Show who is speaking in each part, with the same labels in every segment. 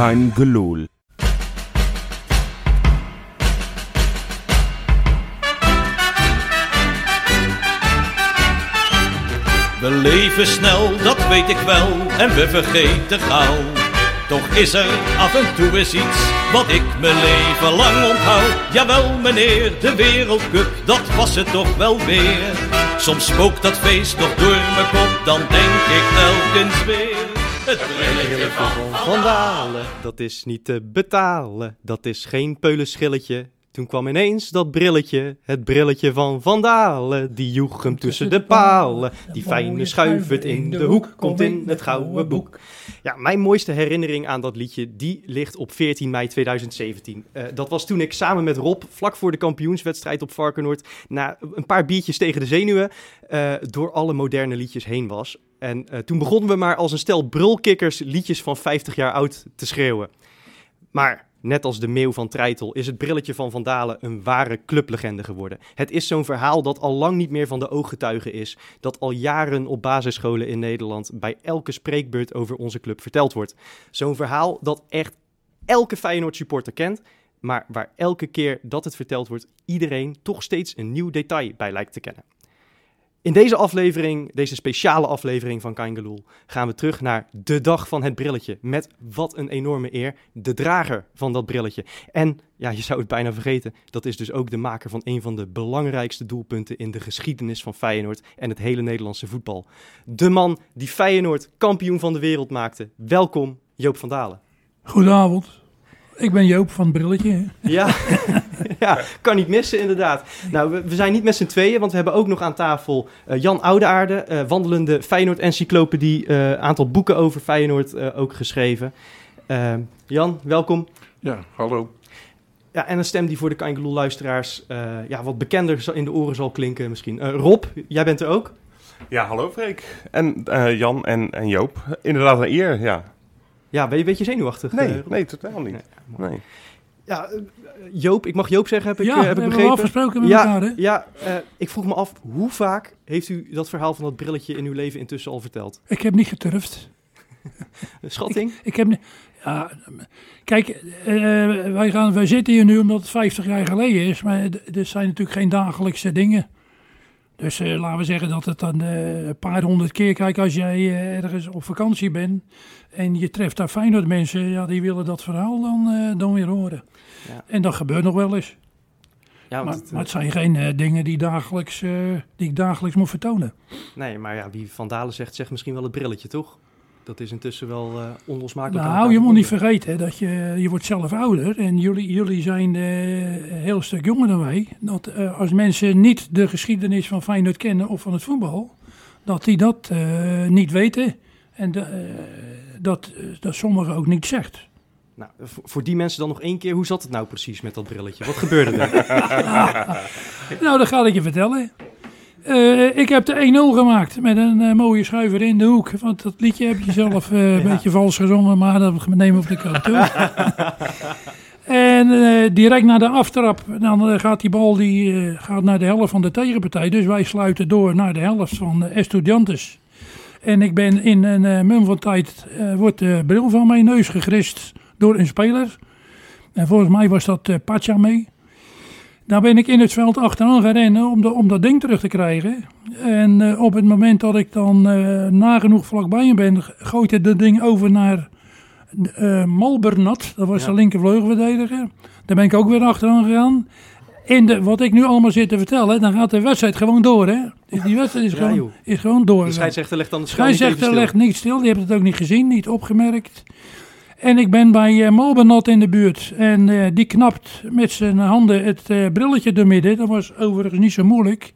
Speaker 1: Gelul.
Speaker 2: We leven snel, dat weet ik wel, en we vergeten gauw. Toch is er af en toe eens iets wat ik mijn leven lang onthoud. Jawel meneer, de wereldcup, dat was het toch wel weer. Soms spookt dat feest nog door mijn kop, dan denk ik telkens weer. Het brilletje van
Speaker 3: Van Dalen, dat is niet te betalen. Dat is geen peulenschilletje. Toen kwam ineens dat brilletje, het brilletje van Van Dalen. Die joeg hem tussen de palen. Die fijne schuif het in de hoek, komt in het gouden boek. Ja, mijn mooiste herinnering aan dat liedje, die ligt op 14 mei 2017. Eh, dat was toen ik samen met Rob, vlak voor de kampioenswedstrijd op Varkenoord, na een paar biertjes tegen de zenuwen, eh, door alle moderne liedjes heen was. En eh, toen begonnen we maar als een stel brulkikkers liedjes van 50 jaar oud te schreeuwen. Maar net als de meeuw van Treitel is het brilletje van Van Dalen een ware clublegende geworden. Het is zo'n verhaal dat al lang niet meer van de ooggetuigen is. Dat al jaren op basisscholen in Nederland bij elke spreekbeurt over onze club verteld wordt. Zo'n verhaal dat echt elke Feyenoord supporter kent. Maar waar elke keer dat het verteld wordt, iedereen toch steeds een nieuw detail bij lijkt te kennen. In deze aflevering, deze speciale aflevering van Kangeloel, gaan we terug naar de dag van het brilletje. Met wat een enorme eer, de drager van dat brilletje. En, ja, je zou het bijna vergeten, dat is dus ook de maker van een van de belangrijkste doelpunten in de geschiedenis van Feyenoord en het hele Nederlandse voetbal. De man die Feyenoord kampioen van de wereld maakte. Welkom, Joop van Dalen.
Speaker 4: Goedenavond. Ik ben Joop van het Brilletje.
Speaker 3: Ja, ja, kan niet missen inderdaad. Nou, we, we zijn niet met z'n tweeën, want we hebben ook nog aan tafel eh, Jan Oudeaarde, eh, wandelende Feyenoord-encyclopedie, eh aantal boeken over Feyenoord eh, ook geschreven. Jan, welkom.
Speaker 5: Ja, hallo.
Speaker 3: Ja, en een stem die voor de Kangeloel luisteraars eh, ja, wat bekender in de oren zal klinken misschien. Eh, Rob, jij bent er ook.
Speaker 5: Ja, hallo Freek. En eh, Jan en, en Joop. Inderdaad een eer, ja.
Speaker 3: Ja, ben je een beetje zenuwachtig?
Speaker 5: Nee, nee, totaal niet.
Speaker 3: Nee.
Speaker 5: Nee.
Speaker 3: Ja, eh, Joop, ik mag Joop zeggen, heb ik,
Speaker 4: ja,
Speaker 3: eh, heb
Speaker 4: we
Speaker 3: ik begrepen.
Speaker 4: afgesproken met
Speaker 3: ja,
Speaker 4: elkaar, hè?
Speaker 3: Ja, eh, ik vroeg me af, hoe vaak heeft u dat verhaal van dat brilletje in uw leven intussen al verteld?
Speaker 4: Ik heb niet geturfd.
Speaker 3: Een schatting?
Speaker 4: Ik heb... Ja, kijk, eh, wij, gaan, wij zitten hier nu omdat het 50 jaar geleden is, maar d- er zijn natuurlijk geen dagelijkse dingen. Dus eh, laten we zeggen dat het dan eh, een paar honderd keer, kijk, als jij eh, ergens op vakantie bent en je treft daar Feyenoord mensen, ja, die willen dat verhaal dan, dan weer horen.
Speaker 3: Ja.
Speaker 4: En dat gebeurt nog wel eens.
Speaker 3: Ja,
Speaker 4: Maar,
Speaker 3: het,
Speaker 4: maar het zijn geen dingen die, dagelijks, die ik dagelijks moet vertonen.
Speaker 3: nee, maar ja, wie Van Dalen zegt, zegt misschien wel het brilletje, toch? Dat is intussen wel eh onlosmakelijk.
Speaker 4: Nou, je moet niet vergeten dat je, je wordt zelf ouder en jullie, jullie zijn eh, een heel stuk jonger dan wij. Dat eh, als mensen niet de geschiedenis van Feyenoord kennen of van het voetbal, dat die dat niet weten en dat, dat sommigen ook niet zegt.
Speaker 3: Nou, voor, voor die mensen dan nog één keer, hoe zat het nou precies met dat brilletje? Wat gebeurde er?
Speaker 4: Nou, dat ga ik je vertellen. Eh, ik heb de 1-0 gemaakt met een eh, mooie schuiver in de hoek. Want dat liedje heb je zelf eh, een beetje vals gezongen, maar dat nemen we op de kant toe. en direct na de aftrap, dan gaat die bal die, gaat naar de helft van de tegenpartij. Dus wij sluiten door naar de helft van Estudiantes. En ik ben in een mum van tijd, wordt de bril van mijn neus gegrist door een speler. En volgens mij was dat Pacha mee. Daar ben ik in het veld achteraan gaan rennen om, de, om dat ding terug te krijgen. En uh, op het moment dat ik dan uh, nagenoeg vlakbij hem ben, gooit het dat ding over naar uh, Malbernat. Dat was ja. de linkervleugelverdediger. Daar ben ik ook weer achteraan gegaan. In de, wat ik nu allemaal zit te vertellen, dan gaat de wedstrijd gewoon door. Hè? Dus die wedstrijd is, ja, gewoon, is gewoon door.
Speaker 3: De scheidsrechter legt dan het
Speaker 4: scheidsrechter legt niet stil. Die heeft het ook niet gezien, niet opgemerkt. En ik ben bij uh, in de buurt. En uh, die knapt met zijn handen het uh, brilletje door midden. Dat was overigens niet zo moeilijk.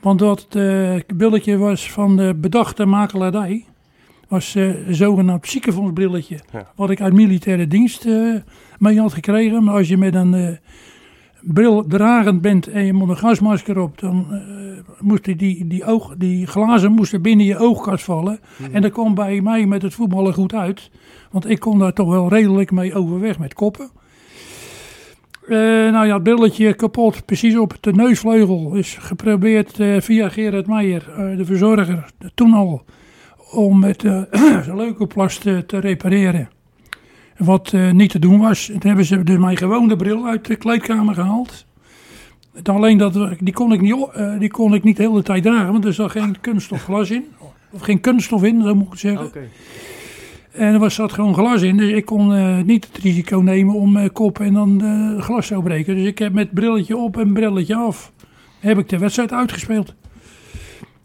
Speaker 4: Want dat brilletje was van de bedachte makelaardij. Was een zogenaamd ziekenfondsbrilletje. Ja. Wat ik uit militaire dienst mee had gekregen. Maar als je met een bril dragend bent en je moet een gasmasker op. Dan moesten die, die, oog, die glazen moesten binnen je oogkas vallen. Hmm. En dat kwam bij mij met het voetballen goed uit. Want ik kon daar toch wel redelijk mee overweg met koppen. Uh, nou ja, het brilletje kapot, precies op de neusvleugel. Is geprobeerd uh, via Gerard Meijer, uh, de verzorger, toen al, om met uh, leukoplast te repareren. Wat eh, niet te doen was, toen hebben ze dus mijn gewone bril uit de kleedkamer gehaald. Alleen dat, die kon ik niet, eh, die kon ik niet de hele tijd dragen, want er zat geen kunststof glas in. Of geen kunststof in, zo moet ik zeggen. En er was, zat gewoon glas in, dus ik kon eh, niet het risico nemen om mijn kop en dan eh, glas zou breken. Dus ik heb met brilletje op en brilletje af, heb ik de wedstrijd uitgespeeld.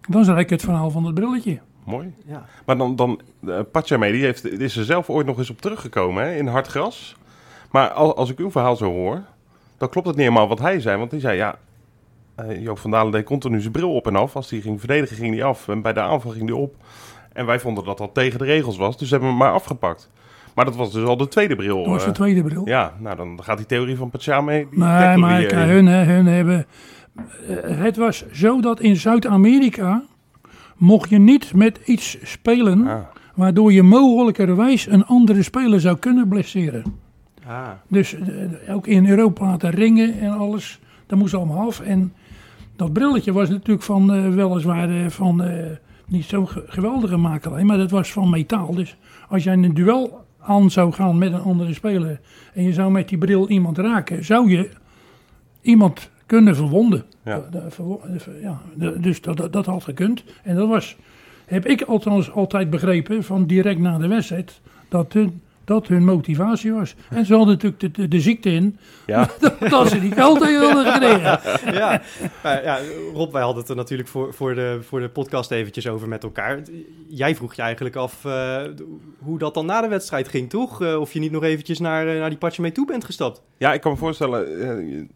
Speaker 4: Dan is eigenlijk het verhaal van het brilletje.
Speaker 5: Mooi.
Speaker 3: Ja.
Speaker 5: Maar dan, dan uh, Pachamé, die heeft, is er zelf ooit nog eens op teruggekomen hè, in hard gras. Maar als, als ik uw verhaal zo hoor, dan klopt het niet helemaal wat hij zei. Want hij zei, ja, uh, Joop van Dalen deed continu zijn bril op en af. Als hij ging verdedigen, ging hij af. En bij de aanval ging hij op. En wij vonden dat dat tegen de regels was, dus hebben we hem maar afgepakt. Maar dat was dus al de tweede bril.
Speaker 4: Dat was de
Speaker 5: eh.
Speaker 4: tweede bril.
Speaker 5: Ja, nou dan gaat die theorie van Pachamé... die
Speaker 4: Nee, maar kijk,
Speaker 5: eh,
Speaker 4: hun, hun hebben... eh, het was zo dat in Zuid-Amerika mocht je niet met iets spelen...
Speaker 5: ah,
Speaker 4: waardoor je mogelijkerwijs een andere speler zou kunnen blesseren.
Speaker 3: Ah,
Speaker 4: Dus ook in Europa de ringen en alles, dat moest allemaal af. En dat brilletje was natuurlijk van weliswaar van niet zo'n ge- geweldige makelij, maar dat was van metaal. Dus als jij een duel aan zou gaan met een andere speler en je zou met die bril iemand raken, zou je iemand kunnen verwonden.
Speaker 5: Ja.
Speaker 4: De- de- de- ja, de- dus dat, dat, dat had gekund. En dat was, heb ik althans altijd begrepen van direct na de wedstrijd, dat hun, dat hun motivatie was. En ze hadden natuurlijk de, de, de ziekte in,
Speaker 5: ja.
Speaker 4: dat ze die kant tegen hadden gekregen.
Speaker 3: ja. Maar ja, Rob, wij hadden het er natuurlijk voor, voor, de, voor de podcast eventjes over met elkaar. Jij vroeg je eigenlijk af eh, hoe dat dan na de wedstrijd ging, toch? Eh, of je niet nog eventjes naar, eh, naar die patje mee toe bent gestapt.
Speaker 5: Ja, ik kan me voorstellen,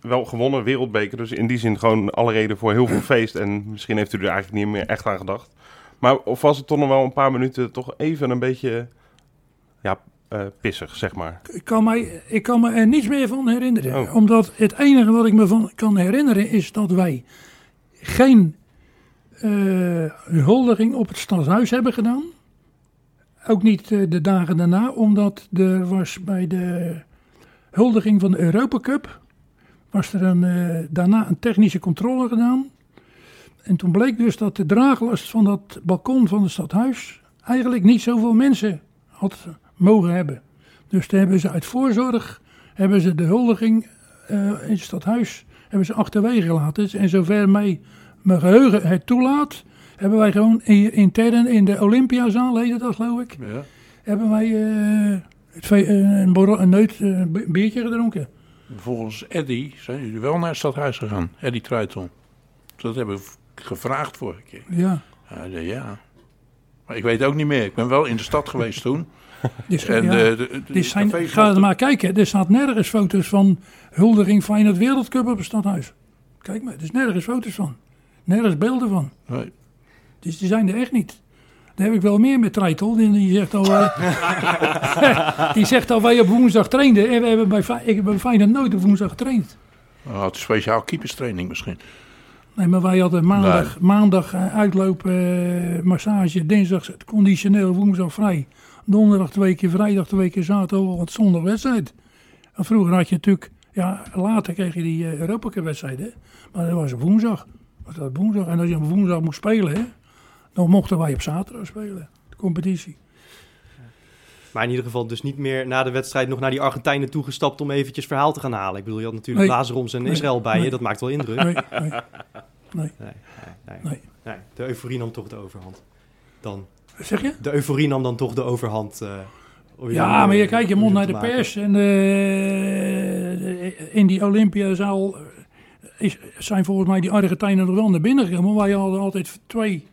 Speaker 5: wel gewonnen wereldbeker. Dus in die zin gewoon alle reden voor heel veel feest. En misschien heeft u er eigenlijk niet meer echt aan gedacht. Maar of was het toch nog wel een paar minuten toch even een beetje ja, eh, pissig, zeg maar.
Speaker 4: Ik kan, mij, ik kan me er niets meer van herinneren.
Speaker 5: Oh.
Speaker 4: Omdat het enige wat ik me van kan herinneren is dat wij geen eh, huldiging op het stadhuis hebben gedaan. Ook niet eh, de dagen daarna, omdat er was bij de huldiging van de Europa Cup... was er een, daarna een technische controle gedaan. En toen bleek dus dat de draaglast van dat balkon van het stadhuis... eigenlijk niet zoveel mensen had mogen hebben. Dus toen hebben ze uit voorzorg hebben ze de huldiging eh, in het stadhuis hebben ze achterwege gelaten. En zover mij mijn geheugen het toelaat, hebben wij gewoon in- intern in de Olympiazaal, heet dat geloof ik,
Speaker 1: Ja.
Speaker 4: hebben wij eh, een, borrel, een neut, biertje gedronken.
Speaker 1: Volgens Eddy zijn jullie wel naar het stadhuis gegaan. Eddy Truitel. Dat hebben we gevraagd vorige keer.
Speaker 4: Ja.
Speaker 1: Hij zei ja. Maar ik weet ook niet meer. Ik ben wel in de stad geweest toen.
Speaker 4: Dus,
Speaker 1: En
Speaker 4: ja.
Speaker 1: de, de, de
Speaker 4: Dus zijn, ga er maar kijken. Er staat nergens foto's van huldiging Feyenoord Wereldcup op het stadhuis. Kijk maar, er is nergens foto's van. Nergens beelden van.
Speaker 1: Nee.
Speaker 4: Dus die zijn er echt niet. Daar heb ik wel meer met Treitel. Die, zegt al, eh, die zegt al, wij op woensdag trainden. En we hebben bij, ik heb bij Feyenoord nooit op woensdag getraind.
Speaker 1: Hij had een speciaal keeperstraining misschien.
Speaker 4: Nee, maar wij hadden maandag, maandag eh, uitlopen, eh, massage, dinsdag het conditioneel, woensdag vrij. Donderdag twee keer, vrijdag twee keer, zaterdag wat zondag wedstrijd. En vroeger had je natuurlijk, ja, later kreeg je die uh, Europa Cup wedstrijden. Maar dat was op woensdag. Was dat woensdag. En als je op woensdag moest spelen, hè, dan mochten wij op zaterdag spelen. De competitie.
Speaker 3: Maar in ieder geval dus niet meer na de wedstrijd nog naar die Argentijnen toegestapt om eventjes verhaal te gaan halen. Ik bedoel, je had natuurlijk
Speaker 4: Nee.
Speaker 3: Lazaroms en
Speaker 4: Nee.
Speaker 3: Israël bij je. Dat maakt wel indruk.
Speaker 4: Nee, nee, nee.
Speaker 3: Nee, nee, nee.
Speaker 4: Nee.
Speaker 3: Nee, De euforie nam toch de overhand. Dan.
Speaker 4: Wat zeg je?
Speaker 3: De euforie nam dan toch de overhand. eh,
Speaker 4: Ja, maar je kijkt, je
Speaker 3: zo
Speaker 4: naar de pers. En eh, in die Olympiazaal eh, is, zijn volgens mij die Argentijnen nog wel naar binnen gekomen. Wij hadden altijd twee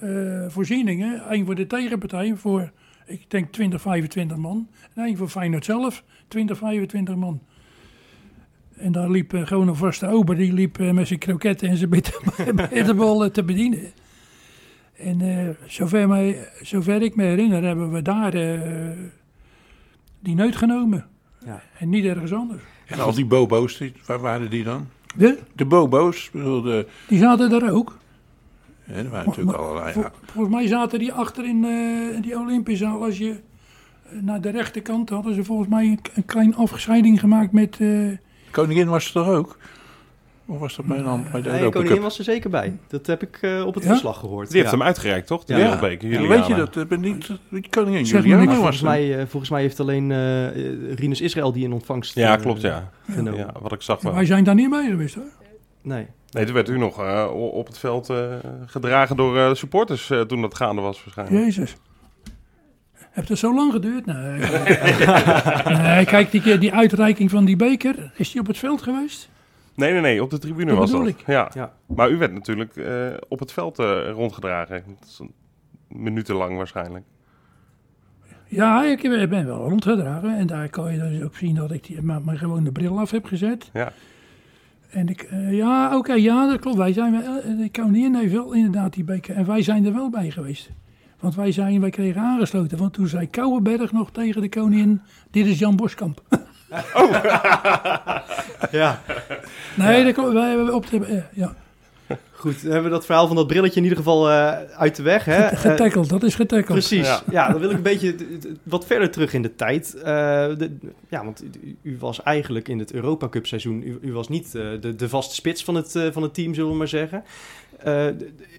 Speaker 4: eh, voorzieningen. Eén voor de tegenpartij, voor ik denk 20, 25 man. En één voor Feyenoord zelf, 20, 25 man. En daar liep eh, gewoon een vaste ober, die liep eh, met zijn kroketten en zijn bitter- bitterballen te bedienen. En eh, zover, mij, zover ik me herinner, hebben we daar eh, die neut genomen.
Speaker 3: Ja.
Speaker 4: En niet ergens anders.
Speaker 1: En al die bobo's, die, waar waren die dan?
Speaker 4: De,
Speaker 1: De bobo's, ik bedoel, de,
Speaker 4: die zaten daar ook.
Speaker 1: hè, er waren natuurlijk allerlei...
Speaker 4: Vol- volgens mij zaten die achter in eh, die Olympiazaal. Als je naar de rechterkant hadden ze volgens mij een, een klein afscheiding gemaakt met... eh,
Speaker 1: Koningin was er toch ook? Of was dat bij een bij de
Speaker 3: Nee,
Speaker 1: Europa
Speaker 3: koningin
Speaker 1: Cup?
Speaker 3: was er zeker bij. Dat heb ik eh, op het
Speaker 4: Ja?
Speaker 3: verslag gehoord.
Speaker 5: Die heeft hem uitgereikt, toch? De
Speaker 3: Ja.
Speaker 1: Weet je dat? Dat ben niet die koningin Juliana was
Speaker 3: Volgens mij, eh, volgens mij heeft alleen eh Rinus Israël die in ontvangst
Speaker 5: Ja,
Speaker 3: eh,
Speaker 5: klopt, ja.
Speaker 3: genomen.
Speaker 5: ja. Wat ik zag wel.
Speaker 4: Wij zijn daar niet bij geweest hoor.
Speaker 3: Nee.
Speaker 5: Nee, toen werd u nog eh, op het veld eh, gedragen door eh, supporters eh, toen dat gaande was waarschijnlijk.
Speaker 4: Jezus. Heeft het zo lang geduurd? Nee. nee kijk, die, die uitreiking van die beker, is die op het veld geweest?
Speaker 5: Nee, nee, nee, op de tribune
Speaker 4: Dat
Speaker 5: was dat.
Speaker 4: ik.
Speaker 5: Ja.
Speaker 3: Ja.
Speaker 5: Maar u werd natuurlijk eh, op het veld eh, rondgedragen. Minutenlang waarschijnlijk.
Speaker 4: Ja, ik ben wel rondgedragen. En daar kan je dus ook zien dat ik die, maar, maar gewoon de bril af heb gezet.
Speaker 5: Ja.
Speaker 4: En ik, eh, ja, oké, ja, dat klopt. Wij zijn wel, eh, de koningin heeft wel inderdaad die beker. En wij zijn er wel bij geweest. Want wij, zijn, wij kregen aangesloten. Want toen zei Kouwenberg nog tegen de koningin, dit is Jan Boskamp.
Speaker 3: Ja.
Speaker 4: Nee, dat klopt. Wij hebben op de, eh, ja,
Speaker 3: Goed, dan hebben we dat verhaal van dat brilletje in ieder geval eh, uit de weg. Hè? Eh,
Speaker 4: getackeld, dat is getackeld.
Speaker 3: Precies.
Speaker 5: Ja.
Speaker 3: Ja. dan wil ik een beetje wat verder terug in de tijd. Eh, de- ja, want u, u was eigenlijk in het Europa Cup seizoen, u, u was niet eh, de, de vaste spits van het, van het team, zullen we maar zeggen. Eh,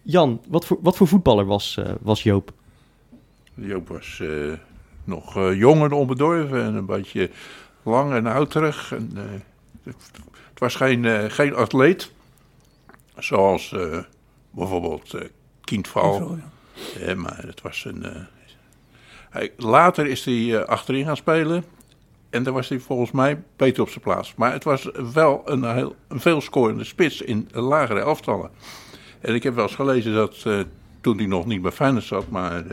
Speaker 3: Jan, wat voor, wat voor voetballer was, eh, was Joop?
Speaker 1: Joop was eh, nog eh, jong en onbedorven en een beetje lang en ouderig. En, eh, het, was geen, eh, geen atleet, zoals eh, bijvoorbeeld eh Kindval.
Speaker 4: Ja.
Speaker 1: Maar het was een. hij, later is hij achterin gaan spelen. En daar was hij volgens mij beter op zijn plaats. Maar het was wel een, heel, een veelscorende spits in lagere aftallen. En ik heb wel eens gelezen dat toen hij nog niet bij Feyenoord zat, maar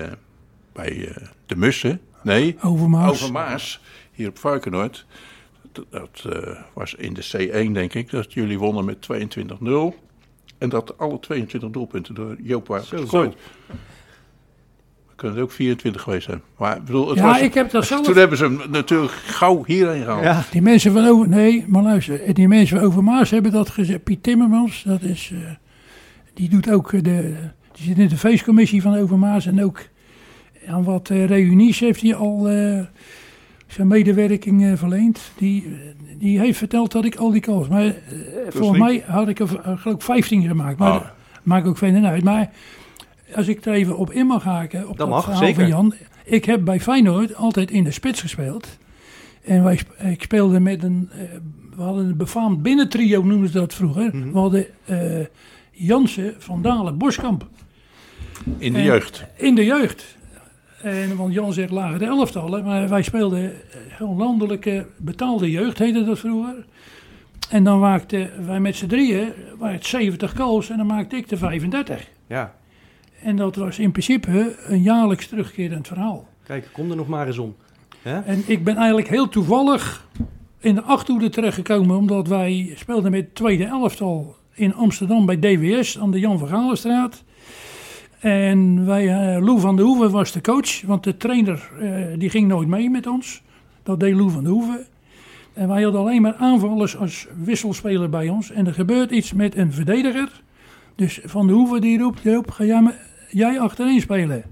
Speaker 1: bij de Mussen. Nee,
Speaker 4: Overmaas.
Speaker 1: Overmaas, hier op Varkenoord. Dat, dat eh, was in de C1, denk ik, dat jullie wonnen met 22-0. En dat alle 22 doelpunten door Joop waren
Speaker 3: Zo.
Speaker 1: gegooid. Kunnen er ook 24 geweest zijn. Maar ik bedoel, het
Speaker 4: Ja,
Speaker 1: was,
Speaker 4: ik heb dat zelf...
Speaker 1: toen hebben ze hem natuurlijk gauw hierheen gehaald.
Speaker 3: Ja,
Speaker 4: Die mensen van over... Nee, maar luister. Die mensen van Overmaas hebben dat gezegd. Piet Timmermans, dat is... eh, die doet ook eh, de... Die zit in de feestcommissie van Overmaas. En ook aan wat eh, reunies heeft hij al eh, zijn medewerking eh, verleend. Die, eh, die heeft verteld dat ik al die calls... Maar eh, volgens
Speaker 1: niet-
Speaker 4: mij had ik er geloof ik 15 gemaakt. Maar dat maakt ook verder uit. Maar als ik er even op in mag haken... Op
Speaker 3: Dat mag,
Speaker 4: verhaal
Speaker 3: zeker.
Speaker 4: Van Jan. Ik heb bij Feyenoord altijd in de spits gespeeld. En wij, ik speelde met een, we hadden een befaamd binnentrio noemden ze dat vroeger.
Speaker 3: Mhm.
Speaker 4: We hadden eh, Jansen, Van Dalen, Boskamp
Speaker 1: In de
Speaker 4: En-
Speaker 1: jeugd.
Speaker 4: in de jeugd. En, want Jan zegt lagere elftallen, maar wij speelden eh, heel landelijke betaalde jeugd, heette dat vroeger. En dan maakten wij met z'n drieën het 70 goals en dan maakte ik de 35.
Speaker 3: ja.
Speaker 4: En dat was in principe een jaarlijks terugkerend verhaal.
Speaker 3: Kijk, kom er nog maar eens om.
Speaker 4: En ik ben eigenlijk heel toevallig in de achterhoede terechtgekomen, omdat wij speelden met tweede elftal in Amsterdam bij DWS aan de Jan van Galenstraat. En wij, eh, Lou van der Hoeven was de coach, want de trainer eh, die ging nooit mee met ons. Dat deed Lou van der Hoeven. En wij hadden alleen maar aanvallers als wisselspeler bij ons. En er gebeurt iets met een verdediger. Dus Van der Hoeven die roept, Joop, ga jij, achterin spelen?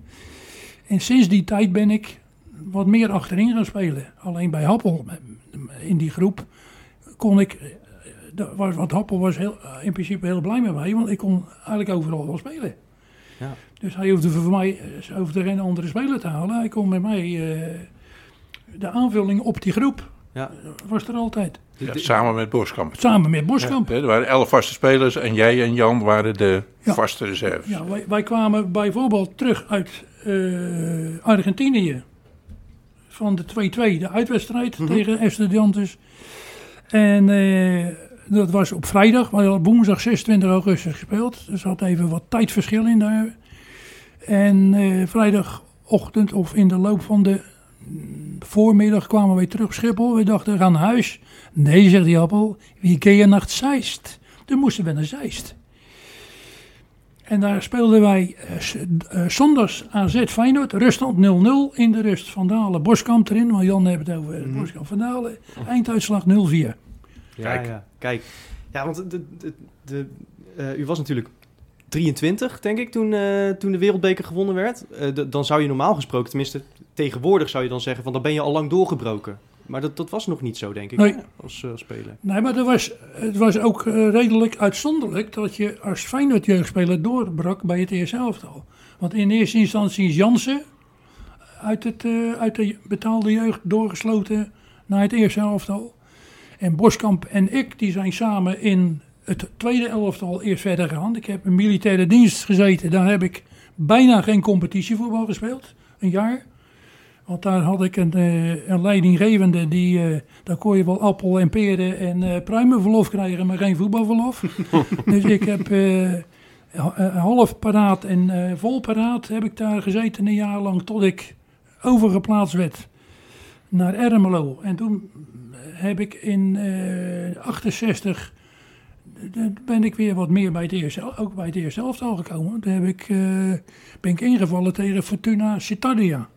Speaker 4: En sinds die tijd ben ik wat meer achterin gaan spelen. Alleen bij Happel, in die groep, kon ik... eh, Want Happel was heel, in principe heel blij mij, want ik kon eigenlijk overal wel spelen.
Speaker 3: Ja.
Speaker 4: Dus hij hoefde voor mij eh, hoefde geen andere speler te halen. Hij kon met mij eh, de aanvulling op die groep
Speaker 3: Ja.
Speaker 4: was er altijd.
Speaker 1: Ja, samen met Boskamp.
Speaker 4: Samen met Boskamp.
Speaker 1: Hè, Er waren elf vaste spelers en jij en Jan waren de
Speaker 4: Ja.
Speaker 1: vaste reserves.
Speaker 4: Ja, wij, wij kwamen bijvoorbeeld terug uit eh, Argentinië. Van de 2-2, de uitwedstrijd tegen Estudiantes. En eh, dat was op vrijdag, maar hadden woensdag 26 augustus gespeeld. Dus er zat even wat tijdverschil in daar. En eh, vrijdagochtend of in de loop van de mm, voormiddag kwamen wij terug op Schiphol. We dachten, we gaan naar huis. Nee, zegt die appel, wie keer je naar Zeist? Toen moesten we naar Zeist. En daar speelden wij eh, eh, zondags AZ Feyenoord, ruststand 0-0 in de rust. Van Dalen, Boskamp erin, want Jan heeft het over
Speaker 3: Mhm.
Speaker 4: Boskamp Van Dalen. Einduitslag 0-4.
Speaker 3: Ja,
Speaker 1: Kijk.
Speaker 3: ja. Kijk. Ja, want de, de, de, eh, u was natuurlijk 23, denk ik, toen, eh, toen de wereldbeker gewonnen werd. Eh, dan zou je normaal gesproken, tenminste tegenwoordig zou je dan zeggen van dan ben je al lang doorgebroken. Maar dat, dat was nog niet zo, denk ik,
Speaker 4: Nee.
Speaker 3: als, als speler.
Speaker 4: Nee, maar er was, het was ook redelijk uitzonderlijk dat je als Feyenoord jeugdspeler doorbrak bij het eerste elftal. Want in eerste instantie is Jansen uit, het, uit de betaalde jeugd doorgesloten naar het eerste elftal. En Boskamp en ik die zijn samen in het tweede elftal eerst verder gegaan. Ik heb in militaire dienst gezeten. Daar heb ik bijna geen competitievoetbal gespeeld. Een jaar. Want daar had ik een, eh, een leidinggevende die, eh, daar kon je wel appel en peren en eh pruimenverlof krijgen, maar geen voetbalverlof. dus ik heb ha- half paraat en vol paraat heb ik daar gezeten een jaar lang tot ik overgeplaatst werd naar Ermelo. En toen heb ik in eh 68 ben ik weer wat meer bij het eerste, ook bij het eerste elftal gekomen. Toen heb ik, eh, ben ik ingevallen tegen Fortuna Cittadia.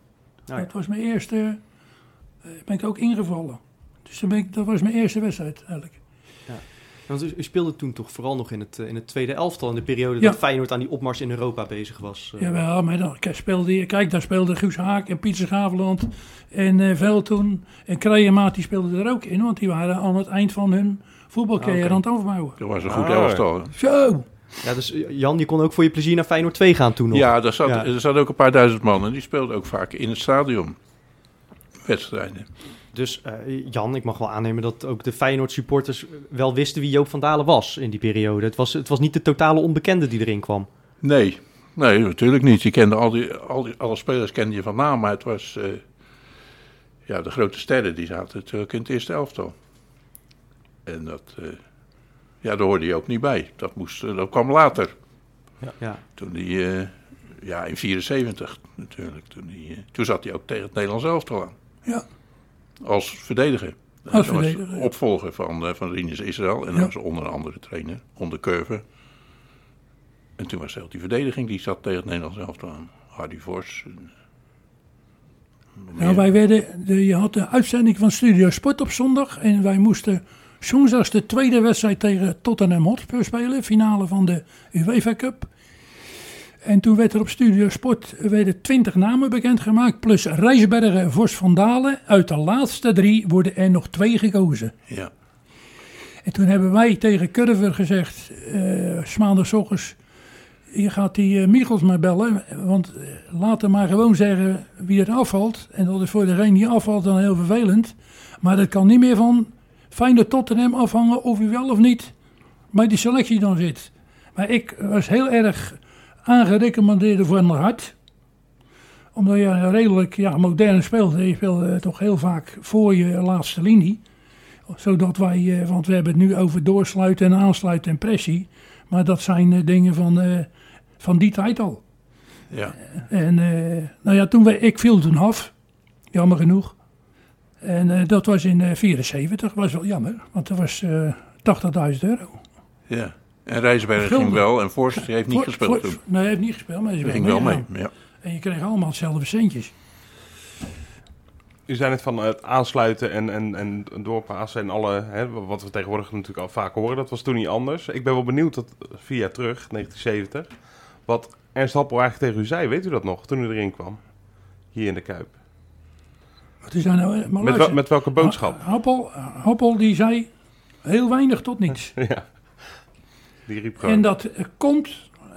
Speaker 3: Ja.
Speaker 4: Dat was mijn eerste, eh, ben ik ook ingevallen. Dus dan ben ik, dat was mijn eerste wedstrijd eigenlijk.
Speaker 3: Want u, u speelde toen toch vooral nog in het, eh, in het tweede elftal... in de periode
Speaker 4: Ja.
Speaker 3: dat Feyenoord aan die opmars in Europa bezig was. eh.
Speaker 4: Jawel, maar dan kijk, speelde, je- kijk, daar speelde Guus Haak en Pieter Schaveland en eh Veldtoen en Krijemaat, die speelden er ook in. Want die waren aan het eind van hun voetbalcarrière
Speaker 3: Ah,
Speaker 4: aan het afbouwen.
Speaker 1: Dat was een goed
Speaker 5: Ah,
Speaker 1: elftal.
Speaker 4: Zo!
Speaker 3: Ja, dus Jan, je kon ook voor je plezier naar Feyenoord 2 gaan toen nog.
Speaker 1: Ja, daar zat,
Speaker 3: Ja.
Speaker 1: er zat ook een paar duizend man en die speelden ook vaak in het stadion. Wedstrijden.
Speaker 3: Dus eh, Jan, ik mag wel aannemen dat ook de Feyenoord supporters wel wisten wie Joop van Dalen was in die periode. Het was, het was niet de totale onbekende die erin kwam.
Speaker 1: Nee, nee, natuurlijk niet. Je kende al die, al die, alle spelers kende je van naam, maar het was... eh, ja, de grote sterren die zaten natuurlijk in het eerste elftal. En dat... eh, ja, daar hoorde je ook niet bij. Dat, moest, dat kwam later.
Speaker 3: Ja.
Speaker 1: Toen die... eh, ja, in 74 natuurlijk. Toen, die, toen zat hij ook tegen het Nederlands elftal aan.
Speaker 4: Ja.
Speaker 1: Als verdediger.
Speaker 4: Als verdediger,
Speaker 1: opvolger van, eh, van Rinus Israël. En
Speaker 4: Ja.
Speaker 1: was onder andere trainer, onder Curve. En toen was heel die verdediging, die zat tegen het Nederlands elftal aan. Hardy Vos.
Speaker 4: Nou, wij werden, de, je had de uitzending van Studio Sport op zondag. En wij moesten zondags de tweede wedstrijd tegen Tottenham Hotspur spelen. Finale van de UEFA Cup. En toen werd er op Studio Sport werden 20 namen bekendgemaakt. Plus Rijsbergen, Vos van Dalen. Uit de laatste drie worden er nog twee gekozen.
Speaker 1: Ja,
Speaker 4: En toen hebben wij tegen Curver gezegd, eh maandagochtends, je gaat die eh, Michels maar bellen, want eh, laat hem maar gewoon zeggen wie er afvalt. En dat is voor degene die afvalt dan heel vervelend. Maar dat kan niet meer van Feyenoord Tottenham afhangen of u wel of niet bij die selectie dan zit. Maar ik was heel erg aangerecommandeerd voor naar hart. Omdat je redelijk ja, modern speelt. Je speelt eh, toch heel vaak voor je laatste linie zodat wij, eh, want we hebben het nu over doorsluiten en aansluiten en pressie. Maar dat zijn eh, dingen van, van die tijd al.
Speaker 1: ja.
Speaker 4: En nou ja, toen we, ik viel toen af, jammer genoeg. En dat was in 1974, was wel jammer, want dat was eh 80.000 euro.
Speaker 1: ja. En Rijsberg
Speaker 4: Gulden.
Speaker 1: ging wel en Forst heeft niet
Speaker 4: Voor-
Speaker 1: gespeeld
Speaker 4: voor-
Speaker 1: toen.
Speaker 4: Nee, hij heeft niet gespeeld, maar hij is
Speaker 1: Die
Speaker 4: wel
Speaker 1: ging wel mee. Ja.
Speaker 4: En je kreeg allemaal hetzelfde centjes.
Speaker 5: U zei net van het aansluiten en, en, en doorpassen en alle, hè, wat we tegenwoordig natuurlijk al vaak horen, dat was toen niet anders. Ik ben wel benieuwd, dat vier jaar terug, 1970, wat Ernst Happel eigenlijk tegen u zei. Weet u dat nog, toen u erin kwam? Hier in de Kuip.
Speaker 4: Wat is daar nou? eh, Maar
Speaker 5: Met, wel- met welke boodschap?
Speaker 4: Happel, Happel die zei heel weinig tot niets.
Speaker 5: ja. Die riep gewoon.
Speaker 4: En dat eh, komt,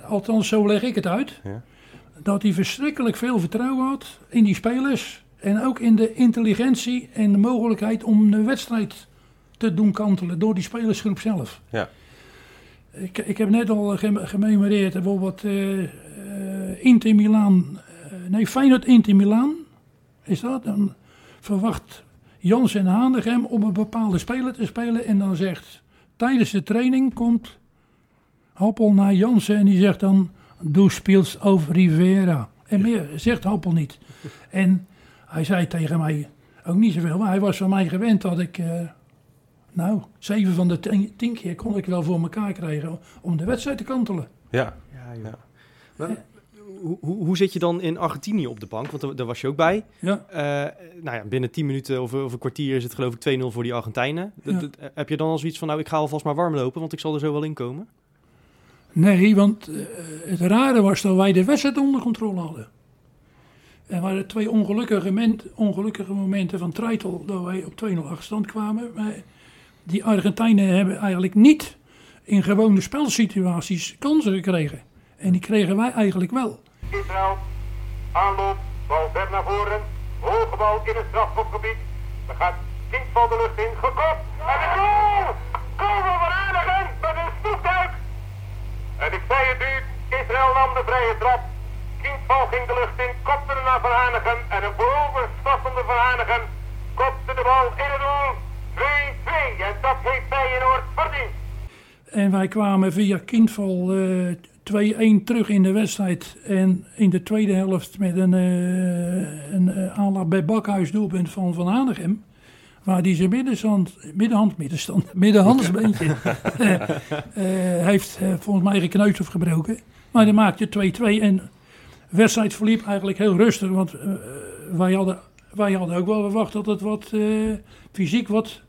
Speaker 4: althans zo leg ik het uit,
Speaker 5: Ja.
Speaker 4: dat hij verschrikkelijk veel vertrouwen had in die spelers. En ook in de intelligentie en de mogelijkheid om de wedstrijd te doen kantelen door die spelersgroep zelf.
Speaker 5: Ja.
Speaker 4: Ik, ik heb net al gem- gememoreerd bijvoorbeeld eh, Inter Milaan, eh, nee Feyenoord Inter Milaan, is dat? Dan verwacht Jans en Hanegem om een bepaalde speler te spelen en dan zegt tijdens de training komt Happel naar Jansen en die zegt dan Du speelt over Rivera. En meer zegt Happel niet. En hij zei tegen mij ook niet zoveel, maar hij was van mij gewend dat ik, eh, nou, zeven van de tien, tien keer kon ik wel voor elkaar krijgen om de wedstrijd te kantelen.
Speaker 5: Ja.
Speaker 3: Ja, joh. Maar, hoe, hoe, hoe zit je dan in Argentinië op de bank? Want daar, daar was je ook bij.
Speaker 4: Ja,
Speaker 3: Eh, nou ja, binnen 10 minuten of, of een kwartier is het geloof ik 2-0 voor die Argentijnen. Dat-
Speaker 4: Ja.
Speaker 3: dat- heb je dan al zoiets van, nou ik ga alvast maar warm lopen, want ik zal er zo wel in komen?
Speaker 4: Nee, want eh, het rare was dat wij de wedstrijd onder controle hadden. Er waren twee ongelukkige, ongelukkige momenten van Treitel dat wij op 2-0 achterstand kwamen. Die Argentijnen hebben eigenlijk niet in gewone spelsituaties kansen gekregen. En die kregen wij eigenlijk wel.
Speaker 6: Israël. Aanloop. Bal ver naar voren. Hoge bal in het strafschopgebied. Er gaat Kindval de lucht in. Gekopt. En de goal! Goal van Van Aardigen met een. En ik zei het u. Israël nam de vrije trap. Kindval ging de lucht in. Kopte er naar Van Aardigen. En een vooroverstappende Van Aardigen kopte de bal in het doel. 2-2. En dat heeft Feyenoord verdiend.
Speaker 4: En wij kwamen via kindval eh 2-1 terug in de wedstrijd. En in de tweede helft met een, eh een eh, bij Bakhuis doelpunt van Van Hanegem. Waar hij zijn middenstand, middenhand, middenstand, middenhandsbeentje eh, heeft eh, volgens mij gekneusd of gebroken. Maar hij maakte 2-2 en de wedstrijd verliep eigenlijk heel rustig. Want wij, hadden, wij hadden ook wel verwacht dat het wat fysiek wat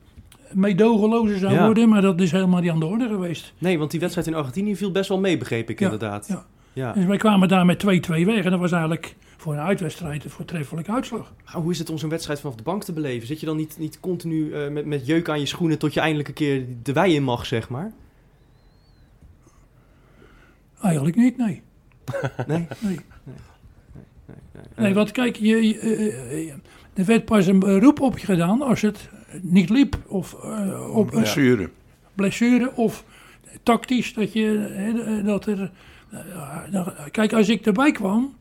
Speaker 4: meedogenlozer zou
Speaker 3: Ja.
Speaker 4: worden. Maar dat is helemaal niet aan de orde geweest.
Speaker 3: Nee, want die wedstrijd in Argentinië viel best wel mee, begreep ik
Speaker 4: Ja,
Speaker 3: inderdaad.
Speaker 4: ja.
Speaker 3: Ja.
Speaker 4: Dus wij kwamen daar met 2-2 weg. En dat was eigenlijk voor een uitwedstrijd een voortreffelijke uitslag.
Speaker 3: Hoe is het om zo'n wedstrijd vanaf de bank te beleven? Zit je dan niet, niet continu eh, met, met jeuk aan je schoenen tot je eindelijk een keer de wei in mag, zeg maar?
Speaker 4: Eigenlijk niet, nee.
Speaker 3: Nee?
Speaker 4: Nee, nee want kijk, je, je, eh, eh, er werd pas een beroep op je gedaan als het niet liep. Of eh, op
Speaker 1: Blessure.
Speaker 4: blessure of tactisch dat je hè, dat er kijk als ik erbij kwam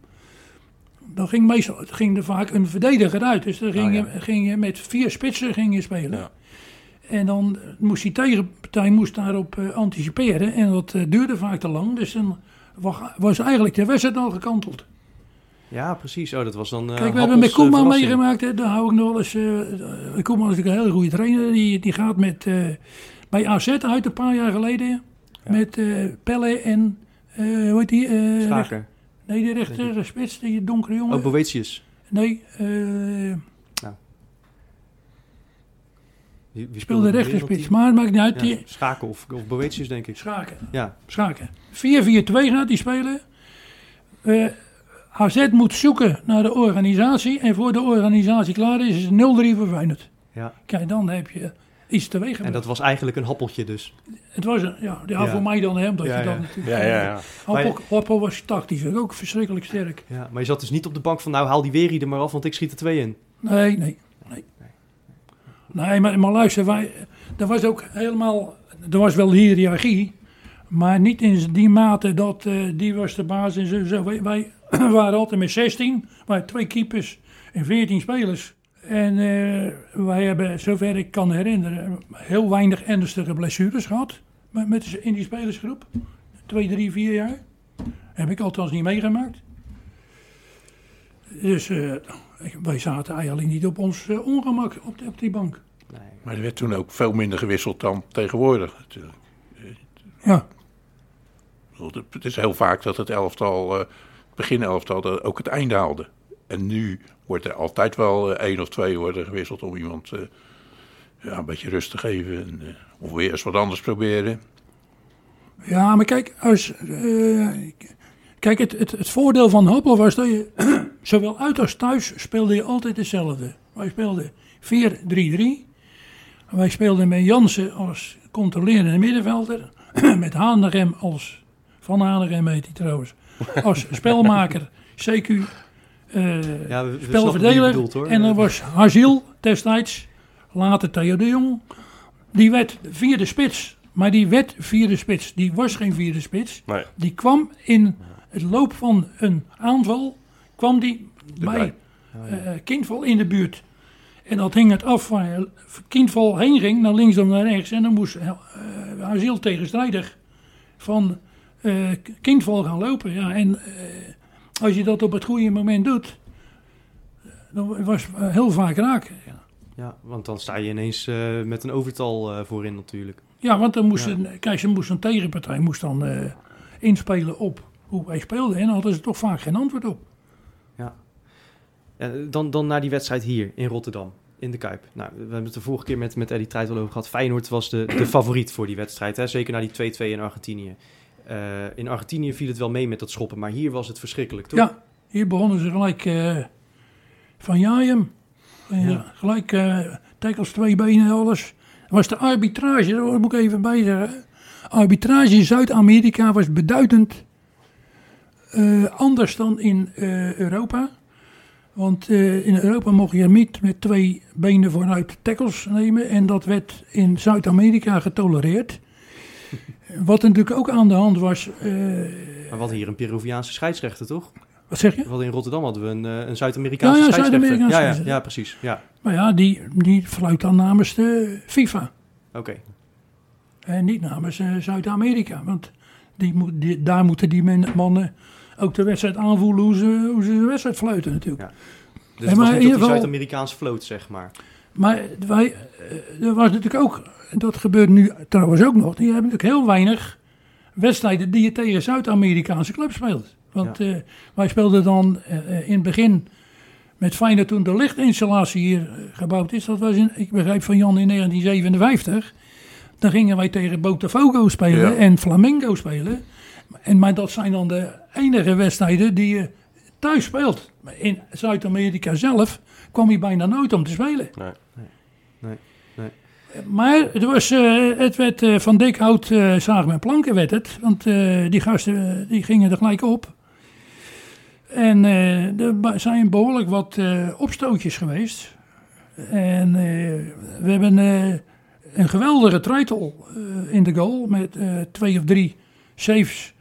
Speaker 4: dan ging meestal ging er vaak een verdediger uit dus dan ging, je, ging je met vier spitsen ging je spelen
Speaker 1: Ja.
Speaker 4: en dan moest die tegenpartij moest daarop eh, anticiperen en dat eh, duurde vaak te lang dus dan wa- was eigenlijk de wedstrijd al gekanteld
Speaker 3: Ja, precies. Oh, dat was dan. eh,
Speaker 4: Kijk, we hebben met
Speaker 3: eh,
Speaker 4: Koeman meegemaakt. Hè, daar hou ik nog wel eens. eh, Koeman is natuurlijk een hele goede trainer. Die, die gaat met, eh, bij AZ uit een paar jaar geleden. Met eh, Pelle en. Eh hoe heet die? eh,
Speaker 3: Schaker.
Speaker 4: nee, die rechter spits, die donkere jongen.
Speaker 3: Oh, Boetius.
Speaker 4: nee, eh,
Speaker 3: Wie, wie
Speaker 4: speelde
Speaker 3: er weer
Speaker 4: rechterspits. Maar maakt niet uit.
Speaker 3: Ja,
Speaker 4: Die,
Speaker 3: Schaken of, of Boetius, denk ik.
Speaker 4: Schaken.
Speaker 3: Ja,
Speaker 4: Schaken. 4-4-2 gaat hij spelen. Eh AZ moet zoeken naar de organisatie. En voor de organisatie klaar is, is het 0-3 voor Feyenoord.
Speaker 3: ja.
Speaker 4: Kijk, dan heb je iets teweeg
Speaker 3: En dat was eigenlijk een happeltje dus.
Speaker 4: Het was een, ja, ja,
Speaker 3: Ja.
Speaker 4: voor mij dan, hè, omdat
Speaker 3: Ja,
Speaker 4: je dan
Speaker 3: ja.
Speaker 4: natuurlijk...
Speaker 5: Ja, ja, ja.
Speaker 4: Hoppel, Hoppel was tactisch ook verschrikkelijk sterk.
Speaker 3: Ja, maar je zat dus niet op de bank van, nou haal die Werie er maar af, want ik schiet er twee in.
Speaker 4: Nee, nee, nee. Nee, maar, maar luister, wij, er was ook helemaal... Er was wel hiërarchie, maar niet in die mate dat eh, die was de baas en zo. zo. Wij, wij waren altijd met 16, wij twee keepers en 14 spelers. En eh, wij hebben, zover ik kan herinneren, heel weinig ernstige blessures gehad met, met, in die spelersgroep. Twee, drie, vier jaar. Heb ik althans niet meegemaakt. Dus eh, wij zaten eigenlijk niet op ons eh, ongemak op, de- op die bank.
Speaker 3: Nee.
Speaker 1: Maar er werd toen ook veel minder gewisseld dan tegenwoordig natuurlijk.
Speaker 4: Ja,
Speaker 1: Het is heel vaak dat het elftal, het beginelftal, dat ook het einde haalde. En nu wordt er altijd wel eh, één of twee worden gewisseld om iemand eh, ja, een beetje rust te geven. En, eh, of weer eens wat anders proberen.
Speaker 4: ja maar kijk, als, kijk het, het, het voordeel van Hoppel was dat je zowel uit als thuis speelde je altijd hetzelfde. Wij speelden 4-3-3. Wij speelden met Jansen als controlerende middenvelder. met Hanegem als, van Hanegem heet hij trouwens, als spelmaker. CQ eh,
Speaker 3: Ja,
Speaker 4: spelverdeler. En dan was Haziel destijds, later Theo de Jong. Die werd vierde spits. Maar die werd vierde spits. Die was geen vierde spits.
Speaker 5: Nee.
Speaker 4: Die kwam in het loop van een aanval. kwam die bij eh, kindval in de buurt. En dat hing het af waar kindval heen ging, naar links of naar rechts. En dan moest eh Haziel tegenstrijdig van eh kindval gaan lopen. Ja, en eh, als je dat op het goede moment doet, dan was het heel vaak raak.
Speaker 3: Ja, want dan sta je ineens eh, met een overtal eh, voorin natuurlijk.
Speaker 4: Ja, want dan moest een, kijk, ze moest een tegenpartij moest dan eh, inspelen op hoe wij speelden. En dan hadden ze toch vaak geen antwoord op.
Speaker 3: Eh, dan, dan naar die wedstrijd hier in Rotterdam, in de Kuip. Nou, we hebben het de vorige keer met, met Eddie Treitel over gehad. Feyenoord was de, de favoriet voor die wedstrijd. Hè? Zeker na die 2-2 in Argentinië. Eh, in Argentinië viel het wel mee met dat schoppen, maar hier was het verschrikkelijk, toch?
Speaker 4: Ja, hier begonnen ze gelijk. eh, Van Jajem. Ja, Gelijk eh tackles, twee benen, alles. Was de arbitrage, daar moet ik even bij zeggen. Arbitrage in Zuid-Amerika was beduidend eh, anders dan in eh, Europa. Want eh, in Europa mocht je niet met twee benen vooruit tackles nemen. En dat werd in Zuid-Amerika getolereerd. Wat natuurlijk ook aan de hand was. eh,
Speaker 3: Maar hadden hier een Peruviaanse scheidsrechter, toch?
Speaker 4: wat zeg je?
Speaker 3: Hadden in Rotterdam hadden we een, eh, een Zuid-Amerikaanse
Speaker 4: Ja, ja,
Speaker 3: scheidsrechter. Ja, ja, ja, precies. Ja,
Speaker 4: Maar ja, die, die fluit dan namens de FIFA.
Speaker 3: oké.
Speaker 4: En niet namens eh, Zuid-Amerika. Want die moet, die, daar moeten die mannen ook de wedstrijd aanvoelen hoe ze, hoe ze de wedstrijd fluiten natuurlijk.
Speaker 3: Ja. Dus
Speaker 4: Ja,
Speaker 3: het was niet op die Zuid-Amerikaanse vloot, zeg maar.
Speaker 4: Maar wij, eh, er was natuurlijk ook, dat gebeurt nu trouwens ook nog, die hebben natuurlijk heel weinig wedstrijden die je tegen Zuid-Amerikaanse clubs speelt. Want eh, wij speelden dan eh, in het begin met Feyenoord toen de lichtinstallatie hier gebouwd is. Dat was in, ik begrijp van Jan in 1957. Dan gingen wij tegen Botafogo spelen
Speaker 1: Ja.
Speaker 4: en Flamengo spelen. En, maar dat zijn dan de enige wedstrijden die je thuis speelt. In Zuid-Amerika zelf kwam je bijna nooit om te spelen.
Speaker 5: Nee.
Speaker 3: Nee, nee.
Speaker 4: Maar het, was, eh, het werd eh, van dik hout eh zagen met planken werd het. Want die gasten die gingen er gelijk op. En er zijn behoorlijk wat opstootjes geweest. En we hebben een geweldige treitel in de goal. Met twee of drie saves.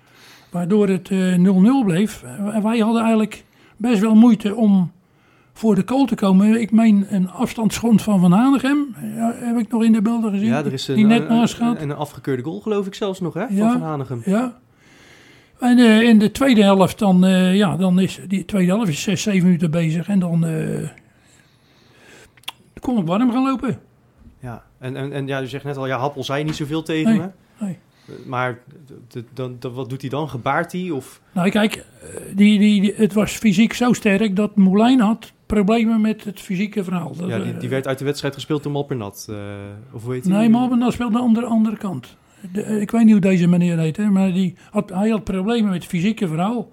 Speaker 4: Waardoor het eh, 0-0 bleef. En wij hadden eigenlijk best wel moeite om voor de goal te komen. Ik meen een afstandsschond van Van Hanegem. Ja, heb ik nog in de beelden gezien.
Speaker 3: Ja, er is een,
Speaker 4: die net
Speaker 3: een-
Speaker 4: naast gaat.
Speaker 3: een afgekeurde goal, geloof ik zelfs nog, hè? Van
Speaker 4: Ja.
Speaker 3: Van Hanegem.
Speaker 4: Ja. En eh, in de tweede helft, dan, eh, ja, dan is die tweede helft is 6, 7 minuten bezig. En dan eh, kon ik warm gaan lopen.
Speaker 3: Ja, en, en, en ja, u zegt net al, ja, Happel zei niet zoveel tegen
Speaker 4: Nee,
Speaker 3: me.
Speaker 4: nee.
Speaker 3: Maar dan, wat doet hij dan? Gebaart hij? Of...
Speaker 4: Nou, kijk, eh, die, die, die- het was fysiek zo sterk dat Moulijn had problemen met het fysieke verhaal. Dat,
Speaker 3: Ja, die,
Speaker 4: eh,
Speaker 3: die werd uit de wedstrijd gespeeld door Malpernat. eh of hoe heet hij?
Speaker 4: Nee, maar dat speelde aan de andere kant. De- eh, ik weet niet hoe deze meneer heet, hè, maar die had, hij had problemen met het fysieke verhaal.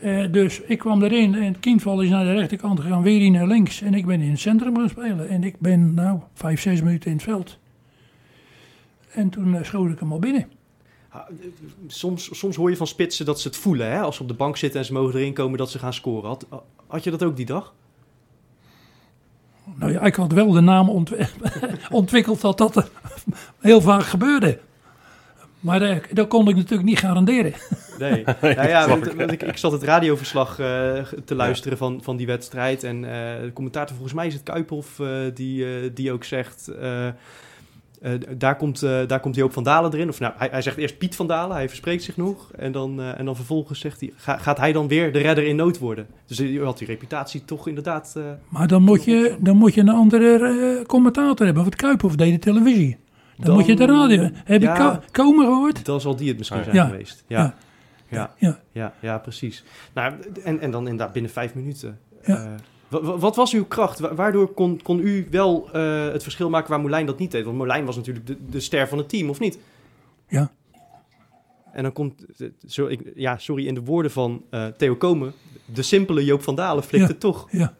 Speaker 4: Eh, dus ik kwam erin en Kindval is naar de rechterkant gegaan, weer hier naar links. En ik ben in het centrum gaan spelen. En ik ben nou vijf, zes minuten in het veld. En toen uh, schoot ik hem al binnen.
Speaker 3: Soms, soms hoor je van spitsen dat ze het voelen, hè? Als ze op de bank zitten en ze mogen erin komen, dat ze gaan scoren. Had, had je dat ook die dag?
Speaker 4: Nou ja, ik had wel de naam ontwi- ontwikkeld dat dat heel vaak gebeurde. Maar eh, dat kon ik natuurlijk niet garanderen.
Speaker 3: Nee. ja, ja, want, want ik, ik zat het radioverslag eh, te luisteren van, van die wedstrijd. En eh, de commentator, volgens mij is het Kuiphoff, eh, die, die ook zegt... eh, daar, komt, eh, daar komt Joop van Dalen erin. Of nou, hij, hij zegt eerst Piet van Dalen, hij verspreekt zich nog. En dan, eh, en dan vervolgens zegt hij, ga- gaat hij dan weer de redder in nood worden? Dus je had die reputatie toch inderdaad... eh,
Speaker 4: Maar dan moet je, dan moet je een andere eh, commentator hebben. Of het Kuiphoff deed de televisie. Dan,
Speaker 3: Dan-
Speaker 4: moet je de radio. Heb
Speaker 3: ja.
Speaker 4: je Ko- Komen gehoord?
Speaker 3: dan zal die het misschien
Speaker 5: Ja.
Speaker 3: zijn
Speaker 4: Ja.
Speaker 3: geweest. Ja.
Speaker 4: Ja.
Speaker 3: Ja.
Speaker 4: Ja.
Speaker 3: Ja, ja, precies. Nou, en, en dan inderdaad binnen vijf minuten.
Speaker 4: Ja.
Speaker 3: Wa- wa- wat was uw kracht? Wa- Waardoor kon, kon u wel eh, het verschil maken waar Moulijn dat niet deed? Want Moulijn was natuurlijk de, de ster van het team, of niet?
Speaker 4: Ja.
Speaker 3: En dan komt, eh, zo, ik, ja, sorry, in de woorden van eh, Theo Komen, de simpele Joop van Dalen flikt
Speaker 4: Ja.
Speaker 3: het toch.
Speaker 4: Ja.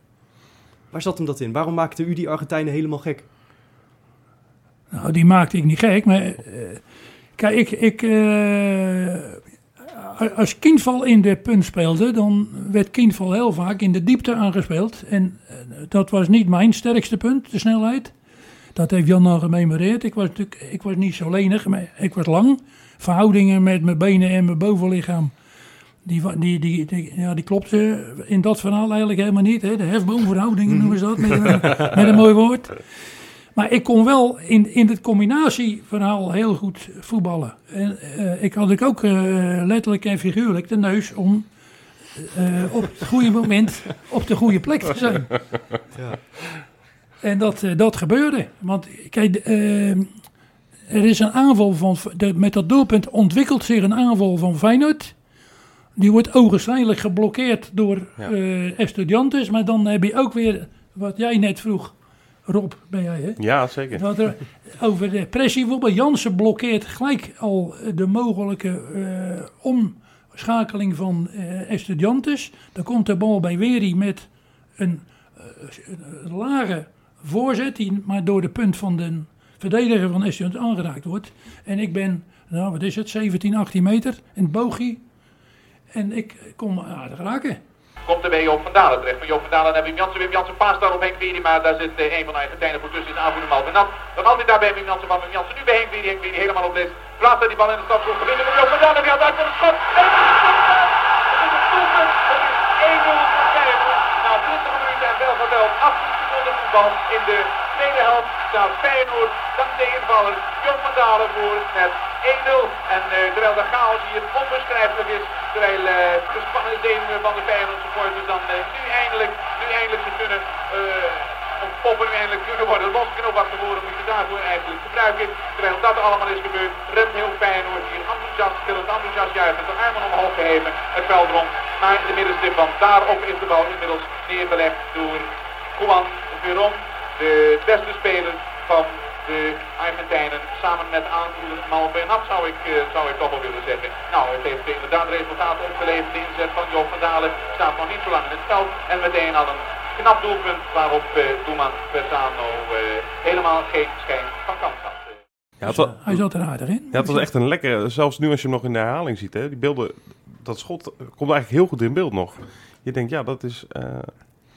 Speaker 3: Waar zat hem dat in? Waarom maakte u die Argentijnen helemaal gek?
Speaker 4: Nou, die maakte ik niet gek. Maar kijk, ik, ik, als Kindval in de punt speelde, dan werd Kindval heel vaak in de diepte aangespeeld. En eh, dat was niet mijn sterkste punt, de snelheid. Dat heeft Jan al gememoreerd. Ik was natuurlijk ik was niet zo lenig, maar ik was lang. Verhoudingen met mijn benen en mijn bovenlichaam. Die, die, die, die, ja, die klopte in dat verhaal eigenlijk helemaal niet. Hè? De hefboomverhoudingen noemen ze dat, met, een- met een mooi woord. Maar ik kon wel in, in het combinatieverhaal heel goed voetballen. En, eh, ik had ook eh, letterlijk en figuurlijk de neus om eh, op het goede moment op de goede plek te zijn.
Speaker 3: Ja.
Speaker 4: En dat, dat gebeurde. Want kijk, er is een aanval van. De, met dat doelpunt ontwikkelt zich een aanval van Feyenoord. Die wordt ogenschijnlijk geblokkeerd door
Speaker 5: Ja.
Speaker 4: Estudiantes. Maar dan heb je ook weer wat jij net vroeg. Rob, ben jij hè?
Speaker 5: Ja, zeker.
Speaker 4: Er over de pressie. Bijvoorbeeld Jansen blokkeert gelijk al de mogelijke eh, omschakeling van eh Estudiantes. Dan komt de bal bij Weri met een een lage voorzet die maar door de punt van de verdediger van Estions aangeraakt wordt. En ik ben, nou wat is het, 17, 18 meter in het boogje. En ik kom aardig raken.
Speaker 6: Komt er bij Joop van Dalen terecht. Van Joop van Dalen naar Wim Jansen. Wim Jansen paast daar op Henk Wieri, maar daar zit eh, een van de Argentijnen voor tussen. Is aanvoerder Malvin Nat. Dan altijd daar bij Wim Jansen van Wim Jansen. Nu bij Henk Wieri. Henk Wieri helemaal op les. Plaatst die bal in de stapgroep. Gewinnen met Joop van Dalen. Die had uit voor het schot. En het is een doelpunt. Het is 1-0 voor Feyenoord. Na 20 minuten en wel geteld. 18 seconden voetbal in de tweede helft staat Feyenoord dankzij invaller Joop van Dalen voor met 1-0. En eh, terwijl de chaos hier onbeschrijfelijk is, terwijl eh, de spannende zenuwen van de Feyenoord supporters dan eh, nu eindelijk, nu eindelijk ze kunnen eh, ontpoppen, nu eindelijk kunnen worden losgenomen wat tevoren moet je daarvoor eigenlijk gebruiken. Terwijl dat allemaal is gebeurd, rent heel Feyenoord hier enthousiast, gillend enthousiast juichen, de armen omhoog geheven, het veld rond naar de middenstip, want daarop is de bal inmiddels neergelegd door Juan Veron, de beste speler van de Argentijnen samen met aanvoerder Malbernat zou ik, eh, zou ik toch wel willen zeggen. Nou, het heeft inderdaad resultaten opgeleverd. De inzet van Joop van Dalen staat nog niet zo lang in het veld. En meteen al een knap doelpunt waarop uh, Doeman Persano eh, helemaal geen schijn van kans had.
Speaker 5: Ja, het,
Speaker 4: Hij zat er aardig in.
Speaker 5: ja, het was echt een lekkere, zelfs nu als je hem nog in de herhaling ziet, hè, die beelden, dat schot komt eigenlijk heel goed in beeld nog. Je denkt, ja, dat is eh,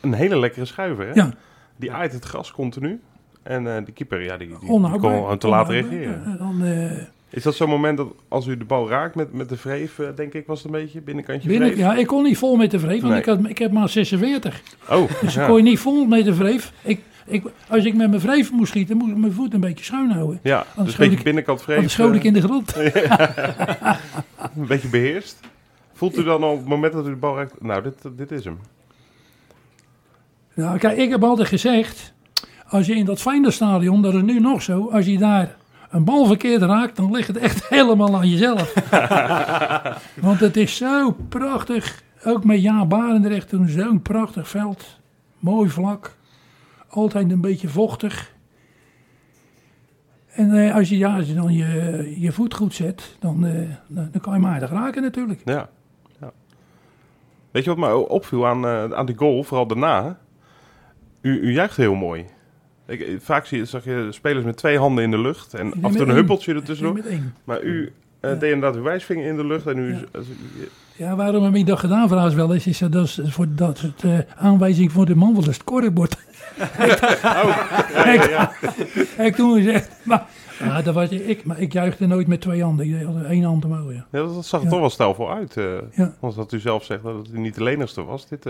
Speaker 5: een hele lekkere schuiver. Hè?
Speaker 4: Ja,
Speaker 5: Die aait het gras continu. En eh die keeper, ja, die, die, kon te laat reageren.
Speaker 4: Dan, eh,
Speaker 5: Is dat zo'n moment dat als u de bal raakt met, met de vreef, eh, denk ik, was het een beetje, binnenkantje
Speaker 4: binnen,
Speaker 5: vreef?
Speaker 4: ja, ik kon niet vol met de vreef, want
Speaker 5: Nee.
Speaker 4: ik, had, ik heb maar 46.
Speaker 5: Oh,
Speaker 4: Dus
Speaker 5: ja.
Speaker 4: ik kon je niet vol met de vreef. Ik, ik, als ik met mijn vreef moest schieten, moest ik mijn voet een beetje schuin houden.
Speaker 5: ja, dus een beetje
Speaker 4: ik-
Speaker 5: binnenkant vreef.
Speaker 4: Anders schoot ik in de grond.
Speaker 5: Een beetje beheerst. Voelt u dan al op het moment dat u de bal raakt, nou, dit, dit is hem.
Speaker 4: Nou, kijk, ik heb altijd gezegd, als je in dat Feyenoordstadion, dat is nu nog zo, als je daar een bal verkeerd raakt, dan ligt het echt helemaal aan jezelf. Want het is zo prachtig, ook met Jaan Barendrecht toen zo'n prachtig veld, mooi vlak, altijd een beetje vochtig. En eh, als, je, ja, als je dan je, je voet goed zet, dan, eh, dan, dan kan je hem aardig raken natuurlijk.
Speaker 5: Ja. ja. Weet je wat mij opviel aan, eh, aan die goal, vooral daarna? U, u juicht heel mooi. Ik, eh, vaak zie zag je spelers met twee handen in de lucht en
Speaker 4: Nee,
Speaker 5: af en toe een huppeltje ertussendoor.
Speaker 4: Één.
Speaker 5: Maar u eh,
Speaker 4: Ja.
Speaker 5: deed inderdaad uw wijsvinger in de lucht en u...
Speaker 4: Ja.
Speaker 5: als-
Speaker 4: Ja, waarom heb ik dat gedaan, vraag ze wel eens, is dat, is voor dat is het eh, aanwijzing voor de man van het scorebord. ik toen gezegd, maar, dat was ik, maar ik juichte nooit met twee handen, ik altijd één hand omhoog. Ja.
Speaker 5: Ja, dat, dat zag er toch wel stijlvol uit. eh. Want dat u zelf zegt dat het niet de lenigste was. Dit,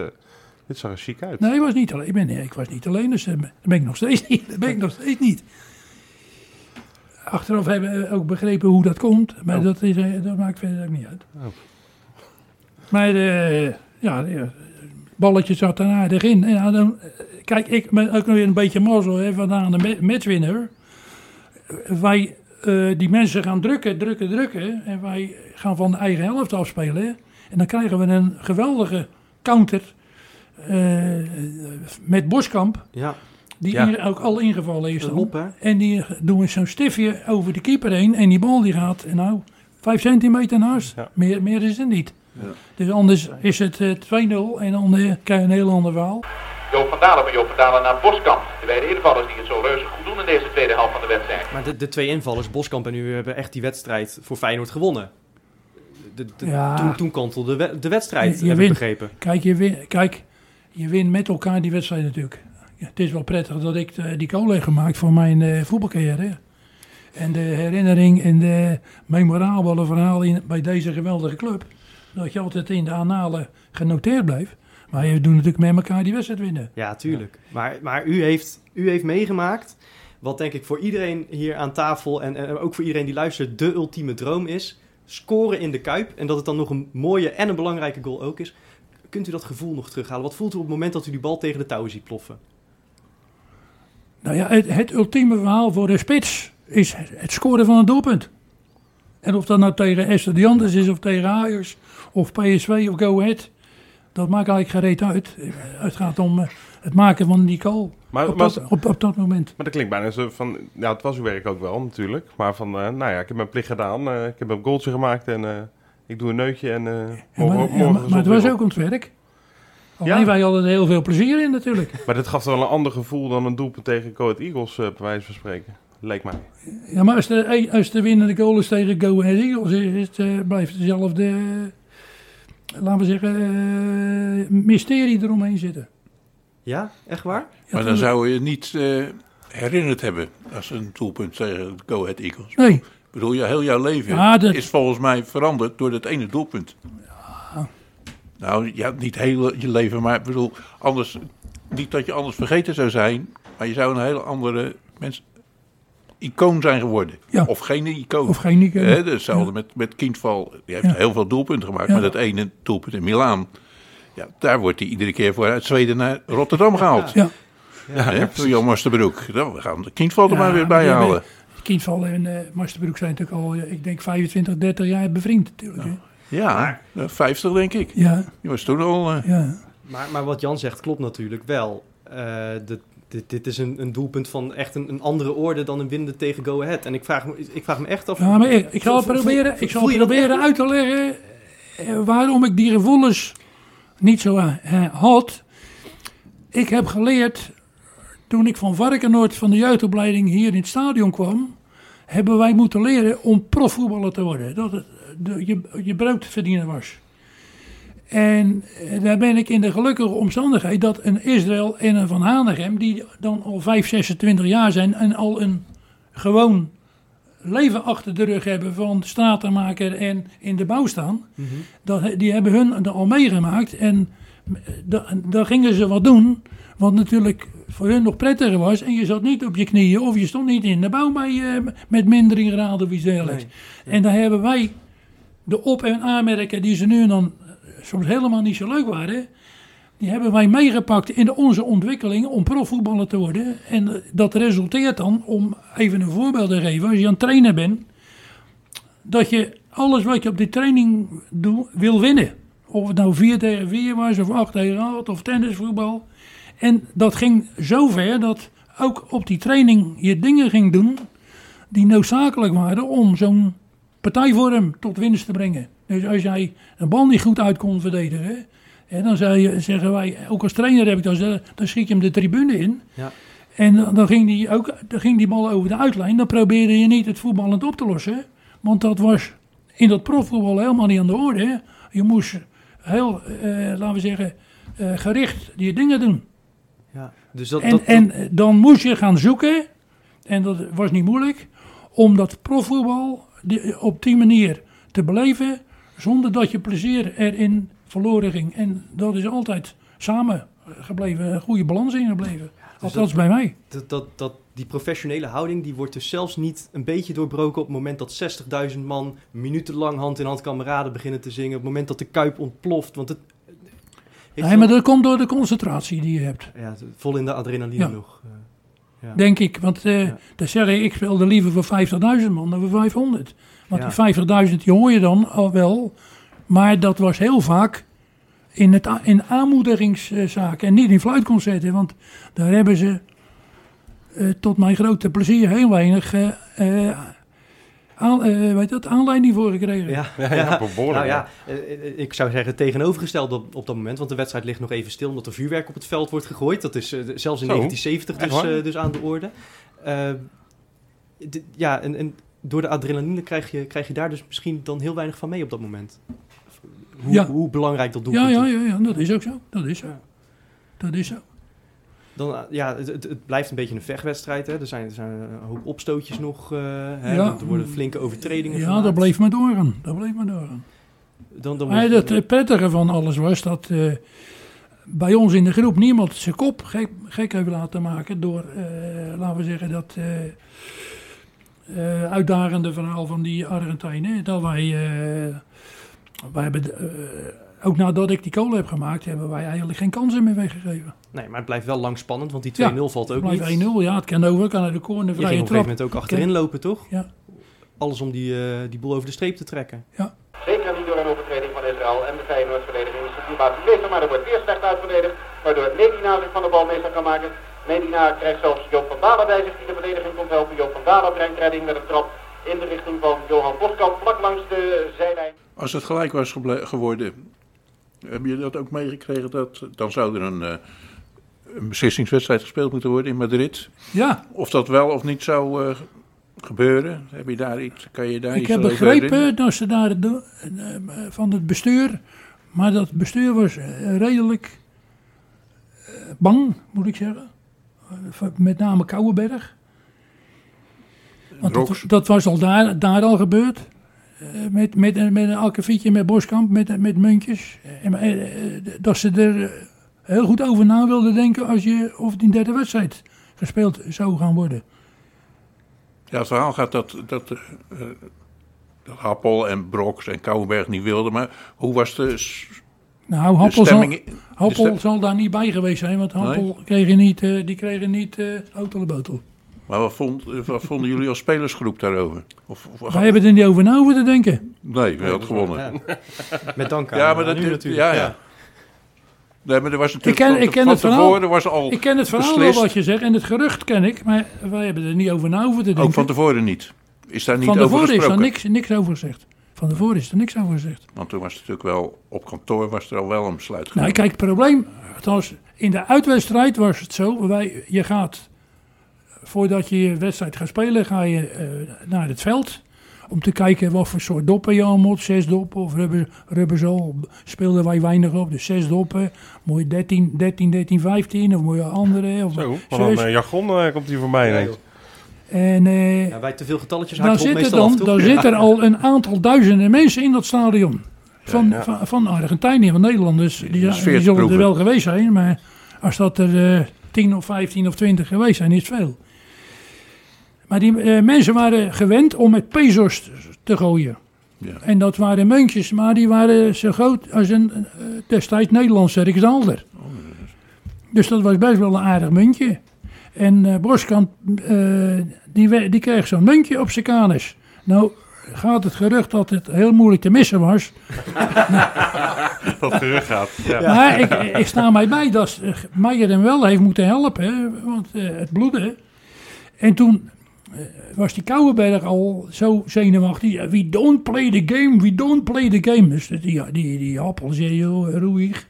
Speaker 5: dit zag er chic uit.
Speaker 4: Nee, ik was niet alleen, ik, ben, nee, ik was niet alleen, dus eh, dat ben ik nog steeds niet. Dat ben ik nog steeds niet. Achteraf hebben we ook begrepen hoe dat komt, maar
Speaker 5: Oh.
Speaker 4: dat, is, eh, dat maakt verder ook niet uit.
Speaker 5: Oh.
Speaker 4: Maar eh, ja, het balletje zat er aardig in. En, dan, kijk, ik ben ook nog weer een beetje mazzel hè, vandaan de ma- matchwinner. Wij, die mensen gaan drukken, drukken, drukken. En wij gaan van de eigen helft afspelen. En dan krijgen we een geweldige counter met Boskamp.
Speaker 3: Ja,
Speaker 4: Die
Speaker 5: Ja.
Speaker 4: in- ook al ingevallen is. dan.
Speaker 3: lop hè.
Speaker 4: En die doen zo'n stiftje over de keeper heen. En die bal die gaat, nou, vijf centimeter naast.
Speaker 5: Ja.
Speaker 4: Meer, meer is het niet. Dus anders is het eh, 2-0 en dan eh, krijg je een heel ander verhaal.
Speaker 6: Joop van Dalen van Joop van Dalen naar Boskamp. De beide invallers die het zo reuze goed doen in deze tweede helft van de wedstrijd.
Speaker 3: Maar de, de twee invallers, Boskamp en u, hebben echt die wedstrijd voor Feyenoord gewonnen. De, de-
Speaker 4: Ja.
Speaker 3: toen, toen kantelde de, wedstrijd,
Speaker 4: Je- je
Speaker 3: heb ik begrepen.
Speaker 4: Kijk je, win, kijk, je wint met elkaar die wedstrijd natuurlijk. Ja, het is wel prettig dat ik eh, die goal heb gemaakt voor mijn eh voetbalcarrière. En de herinnering en de memorabele verhaal in, bij deze geweldige club. Dat je altijd in de analen genoteerd blijft. Maar je doet natuurlijk met elkaar die wedstrijd winnen.
Speaker 3: Ja, tuurlijk. Maar, maar u, heeft, u heeft meegemaakt wat denk ik voor iedereen hier aan tafel en, en ook voor iedereen die luistert de ultieme droom is. Scoren in de Kuip en dat het dan nog een mooie en een belangrijke goal ook is. Kunt u dat gevoel nog terughalen? Wat voelt u op het moment dat u die bal tegen de touwen ziet ploffen?
Speaker 4: Nou ja, het, het ultieme verhaal voor de spits is het scoren van een doelpunt. En of dat nou tegen Estudiantes is of tegen Ajax of PSV of Go Ahead. Dat maakt eigenlijk gereed uit. Het gaat om eh, het maken van die goal
Speaker 5: Maar,
Speaker 4: op
Speaker 5: maar,
Speaker 4: dat, op, op dat moment.
Speaker 5: maar dat klinkt bijna zo van... Ja, het was uw werk ook wel natuurlijk. Maar van, eh, nou ja, ik heb mijn plicht gedaan. eh, ik heb een goaltje gemaakt en eh, ik doe een neutje en... eh
Speaker 4: Ja,
Speaker 5: morgen,
Speaker 4: maar, ja,
Speaker 5: morgen
Speaker 4: maar, maar het was ook ons werk. Alleen
Speaker 5: Ja.
Speaker 4: wij hadden er heel veel plezier in natuurlijk.
Speaker 5: Maar dat gaf wel een ander gevoel dan een doelpunt tegen Go Ahead Eagles, eh bij wijze van spreken. Leek mij.
Speaker 4: Ja, maar als de, als de winnende goal is tegen Go Ahead Eagles, is, het, eh, blijft dezelfde, laten we zeggen, mysterie eromheen zitten.
Speaker 3: Ja, echt waar?
Speaker 4: Ja,
Speaker 1: Maar dan zou je niet eh, herinnerd hebben als een doelpunt tegen Go Ahead Eagles.
Speaker 4: Nee,
Speaker 1: Ik bedoel, je, heel jouw leven
Speaker 4: Ja, dat-
Speaker 1: is volgens mij veranderd door dat ene doelpunt. Nou, ja, niet heel je leven, maar ik bedoel, anders, niet dat je anders vergeten zou zijn, maar je zou een hele andere mens, icoon zijn geworden.
Speaker 4: Ja.
Speaker 1: Of geen icoon.
Speaker 4: of geen Nico.
Speaker 1: Hè, hetzelfde met, met Kindval. Die heeft
Speaker 4: Ja.
Speaker 1: heel veel doelpunten gemaakt,
Speaker 4: Ja.
Speaker 1: maar dat ene doelpunt in Milaan. Ja, daar wordt hij iedere keer voor uit Zweden naar Rotterdam gehaald.
Speaker 4: Ja,
Speaker 1: Ja, hè, door Jan Masterbroek. Nou, we gaan de Kindval er
Speaker 4: Ja,
Speaker 1: maar weer bij halen.
Speaker 4: Kindval en eh Masterbroek zijn natuurlijk al, eh, ik denk 25, 30 jaar bevriend natuurlijk. hè.
Speaker 1: Ja, eh, 50 denk ik.
Speaker 4: Ja,
Speaker 1: Die was toen al... eh,
Speaker 4: ja.
Speaker 3: Maar, maar wat Jan zegt klopt natuurlijk wel. Eh, dit, dit, dit is een, een doelpunt van echt een, een andere orde dan een winnende tegen Go Ahead. En ik vraag me, ik vraag me echt af...
Speaker 4: Ja, maar ik, ik zal proberen, ik zal
Speaker 3: je
Speaker 4: proberen uit te leggen waarom ik die gevoelens niet zo eh, had. Ik heb geleerd, toen ik van Varkenoord van de jeugdopleiding hier in het stadion kwam, hebben wij moeten leren om profvoetballer te worden. Dat het de, je, je brood te verdienen was. En eh, daar ben ik in de gelukkige omstandigheid dat een Israël en een Van Hanegem, die dan al 5, 26 jaar zijn en al een gewoon leven achter de rug hebben van stratenmaker en in de bouw staan. dat, die hebben hun er al meegemaakt. En da- daar gingen ze wat doen. Wat natuurlijk voor hun nog prettiger was. En je zat niet op je knieën of je stond niet in de bouw bij, eh, met mindering graden of iets dergelijks. En daar hebben wij de op- en aanmerken die ze nu en dan soms helemaal niet zo leuk waren. Die hebben wij meegepakt in de, onze ontwikkeling om profvoetballer te worden. En eh, dat resulteert dan, om even een voorbeeld te geven, als je aan het trainen bent, dat je alles wat je op die training doet, wil winnen. Of het nou 4 tegen 4 was, of 8 tegen 8, of tennisvoetbal. En dat ging zo ver dat ook op die training je dingen ging doen die noodzakelijk waren om zo'n partijvorm tot winst te brengen. Dus als jij een bal niet goed uit kon verdedigen, hè, dan zei je, zeggen wij, ook als trainer heb ik dat, gezegd, dan schiet je hem de tribune in.
Speaker 3: Ja.
Speaker 4: En dan, ging die ook, dan ging die bal over de uitlijn. Dan probeerde je niet het voetballend op te lossen. Want dat was in dat profvoetbal helemaal niet aan de orde. Je moest heel, eh, laten we zeggen, eh, gericht die dingen doen.
Speaker 3: Dus dat,
Speaker 4: En,
Speaker 3: dat,
Speaker 4: en dan moest je gaan zoeken, en dat was niet moeilijk, om dat profvoetbal op die manier te beleven, zonder dat je plezier erin verloren ging. En dat is altijd samen gebleven, een goede balans in gebleven. Althans bij mij.
Speaker 3: dat, dat, dat, die professionele houding die wordt dus zelfs niet een beetje doorbroken op het moment dat 60.000 man minutenlang hand in hand kameraden beginnen te zingen. Op het moment dat de kuip ontploft. Want het,
Speaker 4: Nee, maar dat komt door de concentratie die je hebt,
Speaker 3: Ja, vol in de adrenaline nog. eh. ja.
Speaker 4: denk ik. Want eh
Speaker 3: Ja.
Speaker 4: dan zeg ik, ik speelde liever voor 50.000 man dan voor 500. Want
Speaker 3: Ja.
Speaker 4: die 50.000 die hoor je dan al wel. Maar dat was heel vaak in, het, in aanmoedigingszaken en niet in fluitconcerten. Want daar hebben ze eh, tot mijn grote plezier heel weinig eh, aan, eh, weet dat, aanleiding voor gekregen.
Speaker 3: Ja,
Speaker 5: Ja, ja,
Speaker 3: nou ja, eh, ik zou zeggen tegenovergesteld op, op dat moment, want de wedstrijd ligt nog even stil omdat er vuurwerk op het veld wordt gegooid. Dat is eh, zelfs in
Speaker 5: Zo?
Speaker 3: 1970 dus, dus aan de orde. Eh, ja, en, en door de adrenaline krijg je, krijg je daar dus misschien dan heel weinig van mee op dat moment. Hoe,
Speaker 4: Ja.
Speaker 3: hoe belangrijk dat
Speaker 4: ja,
Speaker 3: doelpunt
Speaker 4: ja,
Speaker 3: is.
Speaker 4: ja, ja, dat is ook zo. Dat is zo.
Speaker 3: Ja.
Speaker 4: Dat is zo.
Speaker 3: Dan, eh, ja, het, het, het blijft een beetje een vechtwedstrijd. Hè. Er, zijn, er zijn een hoop opstootjes nog. eh, hè.
Speaker 4: Ja.
Speaker 3: Er worden flinke overtredingen
Speaker 4: Ja,
Speaker 3: gemaakt.
Speaker 4: dat bleef maar doorgaan. Dat bleef maar doorgaan.
Speaker 3: Dan, dan
Speaker 4: het prettige van alles was dat eh, bij ons in de groep niemand zijn kop gek, gek heeft laten maken door, laten we zeggen, dat uitdagende verhaal van die Argentijnen. Dat wij, wij hebben, ook nadat ik die kolen heb gemaakt, hebben wij eigenlijk geen kansen meer weggegeven.
Speaker 3: Nee, maar het blijft wel lang spannend, want die 2-0
Speaker 4: Ja,
Speaker 3: valt ook
Speaker 4: Blijf
Speaker 3: niet.
Speaker 4: 1-0, ja, het kan over, kan uit de corner,
Speaker 3: Je ging
Speaker 4: vrije
Speaker 3: op een gegeven
Speaker 4: trap.
Speaker 3: moment ook achterin lopen, toch?
Speaker 4: Ja.
Speaker 3: Alles om die, eh, die boel over de streep te trekken.
Speaker 6: Zeker niet door een overtreding van Israël en de Feyenoord-verdediging is de situatie beter, maar er wordt weer slecht uitverdedigd, waardoor Medina zich van de bal meester kan maken. Medina krijgt zelfs Joop van Dalen bij zich die de verdediging komt helpen. Joop van Dalen brengt redding met een trap in de richting van Johan Boskamp, vlak langs de zijlijn.
Speaker 1: Als het gelijk was geworden Heb je dat ook meegekregen? Dat, dan zou er een, eh, een beslissingswedstrijd gespeeld moeten worden in Madrid.
Speaker 4: Ja,
Speaker 1: Of dat wel of niet zou eh, gebeuren? Heb je daar iets, kan je daar
Speaker 4: ik
Speaker 1: iets
Speaker 4: heb begrepen dat ze daar de- eh, van het bestuur, maar dat bestuur was redelijk bang, moet ik zeggen. Met name Kouwenberg. Want dat, dat was al daar, daar al gebeurd. Eh, met, met, een- met een akkefietje met Boskamp, met, met muntjes. En, eh, eh, dat ze er heel goed over na wilden denken als je, of die derde wedstrijd gespeeld zou gaan worden.
Speaker 1: Ja, het verhaal gaat dat, dat, dat Happel en Broks en Kouwenberg niet wilden. Maar hoe was de,
Speaker 4: Nou, Happel zal,
Speaker 1: stemming? in- de
Speaker 4: Happel
Speaker 1: stem-
Speaker 4: zal daar niet bij geweest zijn, want Happel kregen niet, eh, die kregen niet eh auto de botel.
Speaker 1: Maar wat, vond, wat vonden jullie als spelersgroep daarover? Of, of,
Speaker 4: Wij hebben er niet over na hoeven te denken.
Speaker 1: nee, we hadden gewonnen.
Speaker 3: Ja. Met dank aan
Speaker 1: Ja, maar dat
Speaker 3: u natuurlijk.
Speaker 1: Ja, ja. Nee, maar er was natuurlijk
Speaker 4: Ik ken-
Speaker 1: van,
Speaker 4: ik ken
Speaker 1: van
Speaker 4: het verhaal.
Speaker 1: tevoren was al
Speaker 4: Ik ken het verhaal wel wat je zegt en het gerucht ken ik, maar wij hebben er niet over na hoeven te denken.
Speaker 1: Ook van tevoren niet. Is daar niet
Speaker 4: Van
Speaker 1: over
Speaker 4: tevoren is daar niks, niks over gezegd. Van tevoren is er niks over gezegd.
Speaker 1: Want toen was het natuurlijk wel, op kantoor was er al wel een besluit
Speaker 4: Nou,
Speaker 1: genomen.
Speaker 4: kijk, het probleem, althans, in de uitwedstrijd was het zo, wij, je gaat, voordat je je wedstrijd gaat spelen, ga je eh, naar het veld. Om te kijken wat voor soort doppen je aan moet. Zes doppen of rubber, rubberzol. Speelden wij weinig op. Dus zes doppen. Moet je 13, 13, 13, 15. Of moet je andere. Of
Speaker 5: Zo, wat een
Speaker 4: zes.
Speaker 5: eh, jargon eh, komt hier voorbij
Speaker 3: Ja,
Speaker 5: ineens.
Speaker 3: joh.
Speaker 4: En eh,
Speaker 3: Ja, bij te veel getalletjes
Speaker 4: dan, zitten
Speaker 3: meestal
Speaker 4: dan, dan zit er al een aantal duizenden mensen in dat stadion. Van,
Speaker 5: Ja, ja.
Speaker 4: van, van Argentinië, van Nederlanders. Die, die, zullen er wel geweest zijn. Maar als dat er eh 10 of 15 of 20 geweest zijn, is het veel. Maar die eh, mensen waren gewend om met pesos te gooien.
Speaker 1: Ja.
Speaker 4: En dat waren muntjes, maar die waren zo groot als een eh, destijds Nederlandse Rijksdaalder. Dus dat was best wel een aardig muntje. En eh Boskamp, eh, die, die kreeg zo'n muntje op zijn kanus. Nou, gaat het gerucht dat het heel moeilijk te missen was.
Speaker 5: Dat gerucht gaat. Ja.
Speaker 4: Maar ik, ik sta mij bij dat Meijer hem wel heeft moeten helpen, hè, want eh, het bloedde. En toen was die Kouwenberg al zo zenuwachtig. We don't play the game, we don't play the game. Dus die, die, die Happel zei, joh, roeig.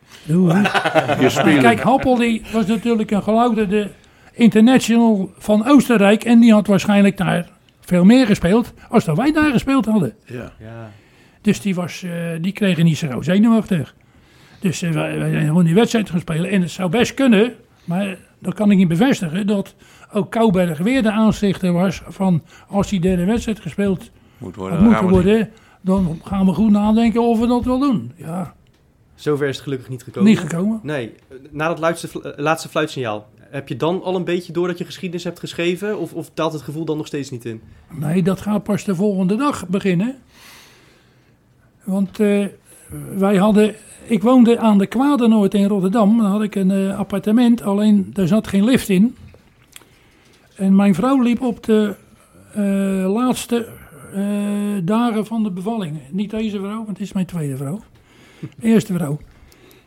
Speaker 4: Kijk, Happel die was natuurlijk een gelouterde international van Oostenrijk. En die had waarschijnlijk daar veel meer gespeeld als dat wij daar gespeeld hadden.
Speaker 1: ja.
Speaker 3: Ja.
Speaker 4: Dus die, was, eh, die kregen niet zo zenuwachtig. Dus eh, wij, wij zijn gewoon die wedstrijd gaan spelen. En het zou best kunnen, maar dat kan ik niet bevestigen, dat ook Kouberg weer de aanstichter was van als die derde wedstrijd gespeeld
Speaker 1: Moet
Speaker 4: had
Speaker 1: worden. dan
Speaker 4: worden, dan gaan we goed nadenken of we dat wel doen. Ja,
Speaker 3: Zover is het gelukkig niet gekomen.
Speaker 4: niet gekomen.
Speaker 3: Nee, na dat laatste, eh, laatste fluitsignaal, heb je dan al een beetje door dat je geschiedenis hebt geschreven? Of, of daalt het gevoel dan nog steeds niet in?
Speaker 4: Nee, dat gaat pas de volgende dag beginnen. Want eh, wij hadden. Ik woonde aan de Kwadenoord in Rotterdam. Daar had ik een eh, appartement, alleen daar zat geen lift in. En mijn vrouw liep op de eh, laatste eh, dagen van de bevalling. Niet deze vrouw, want het is mijn tweede vrouw. Eerste vrouw.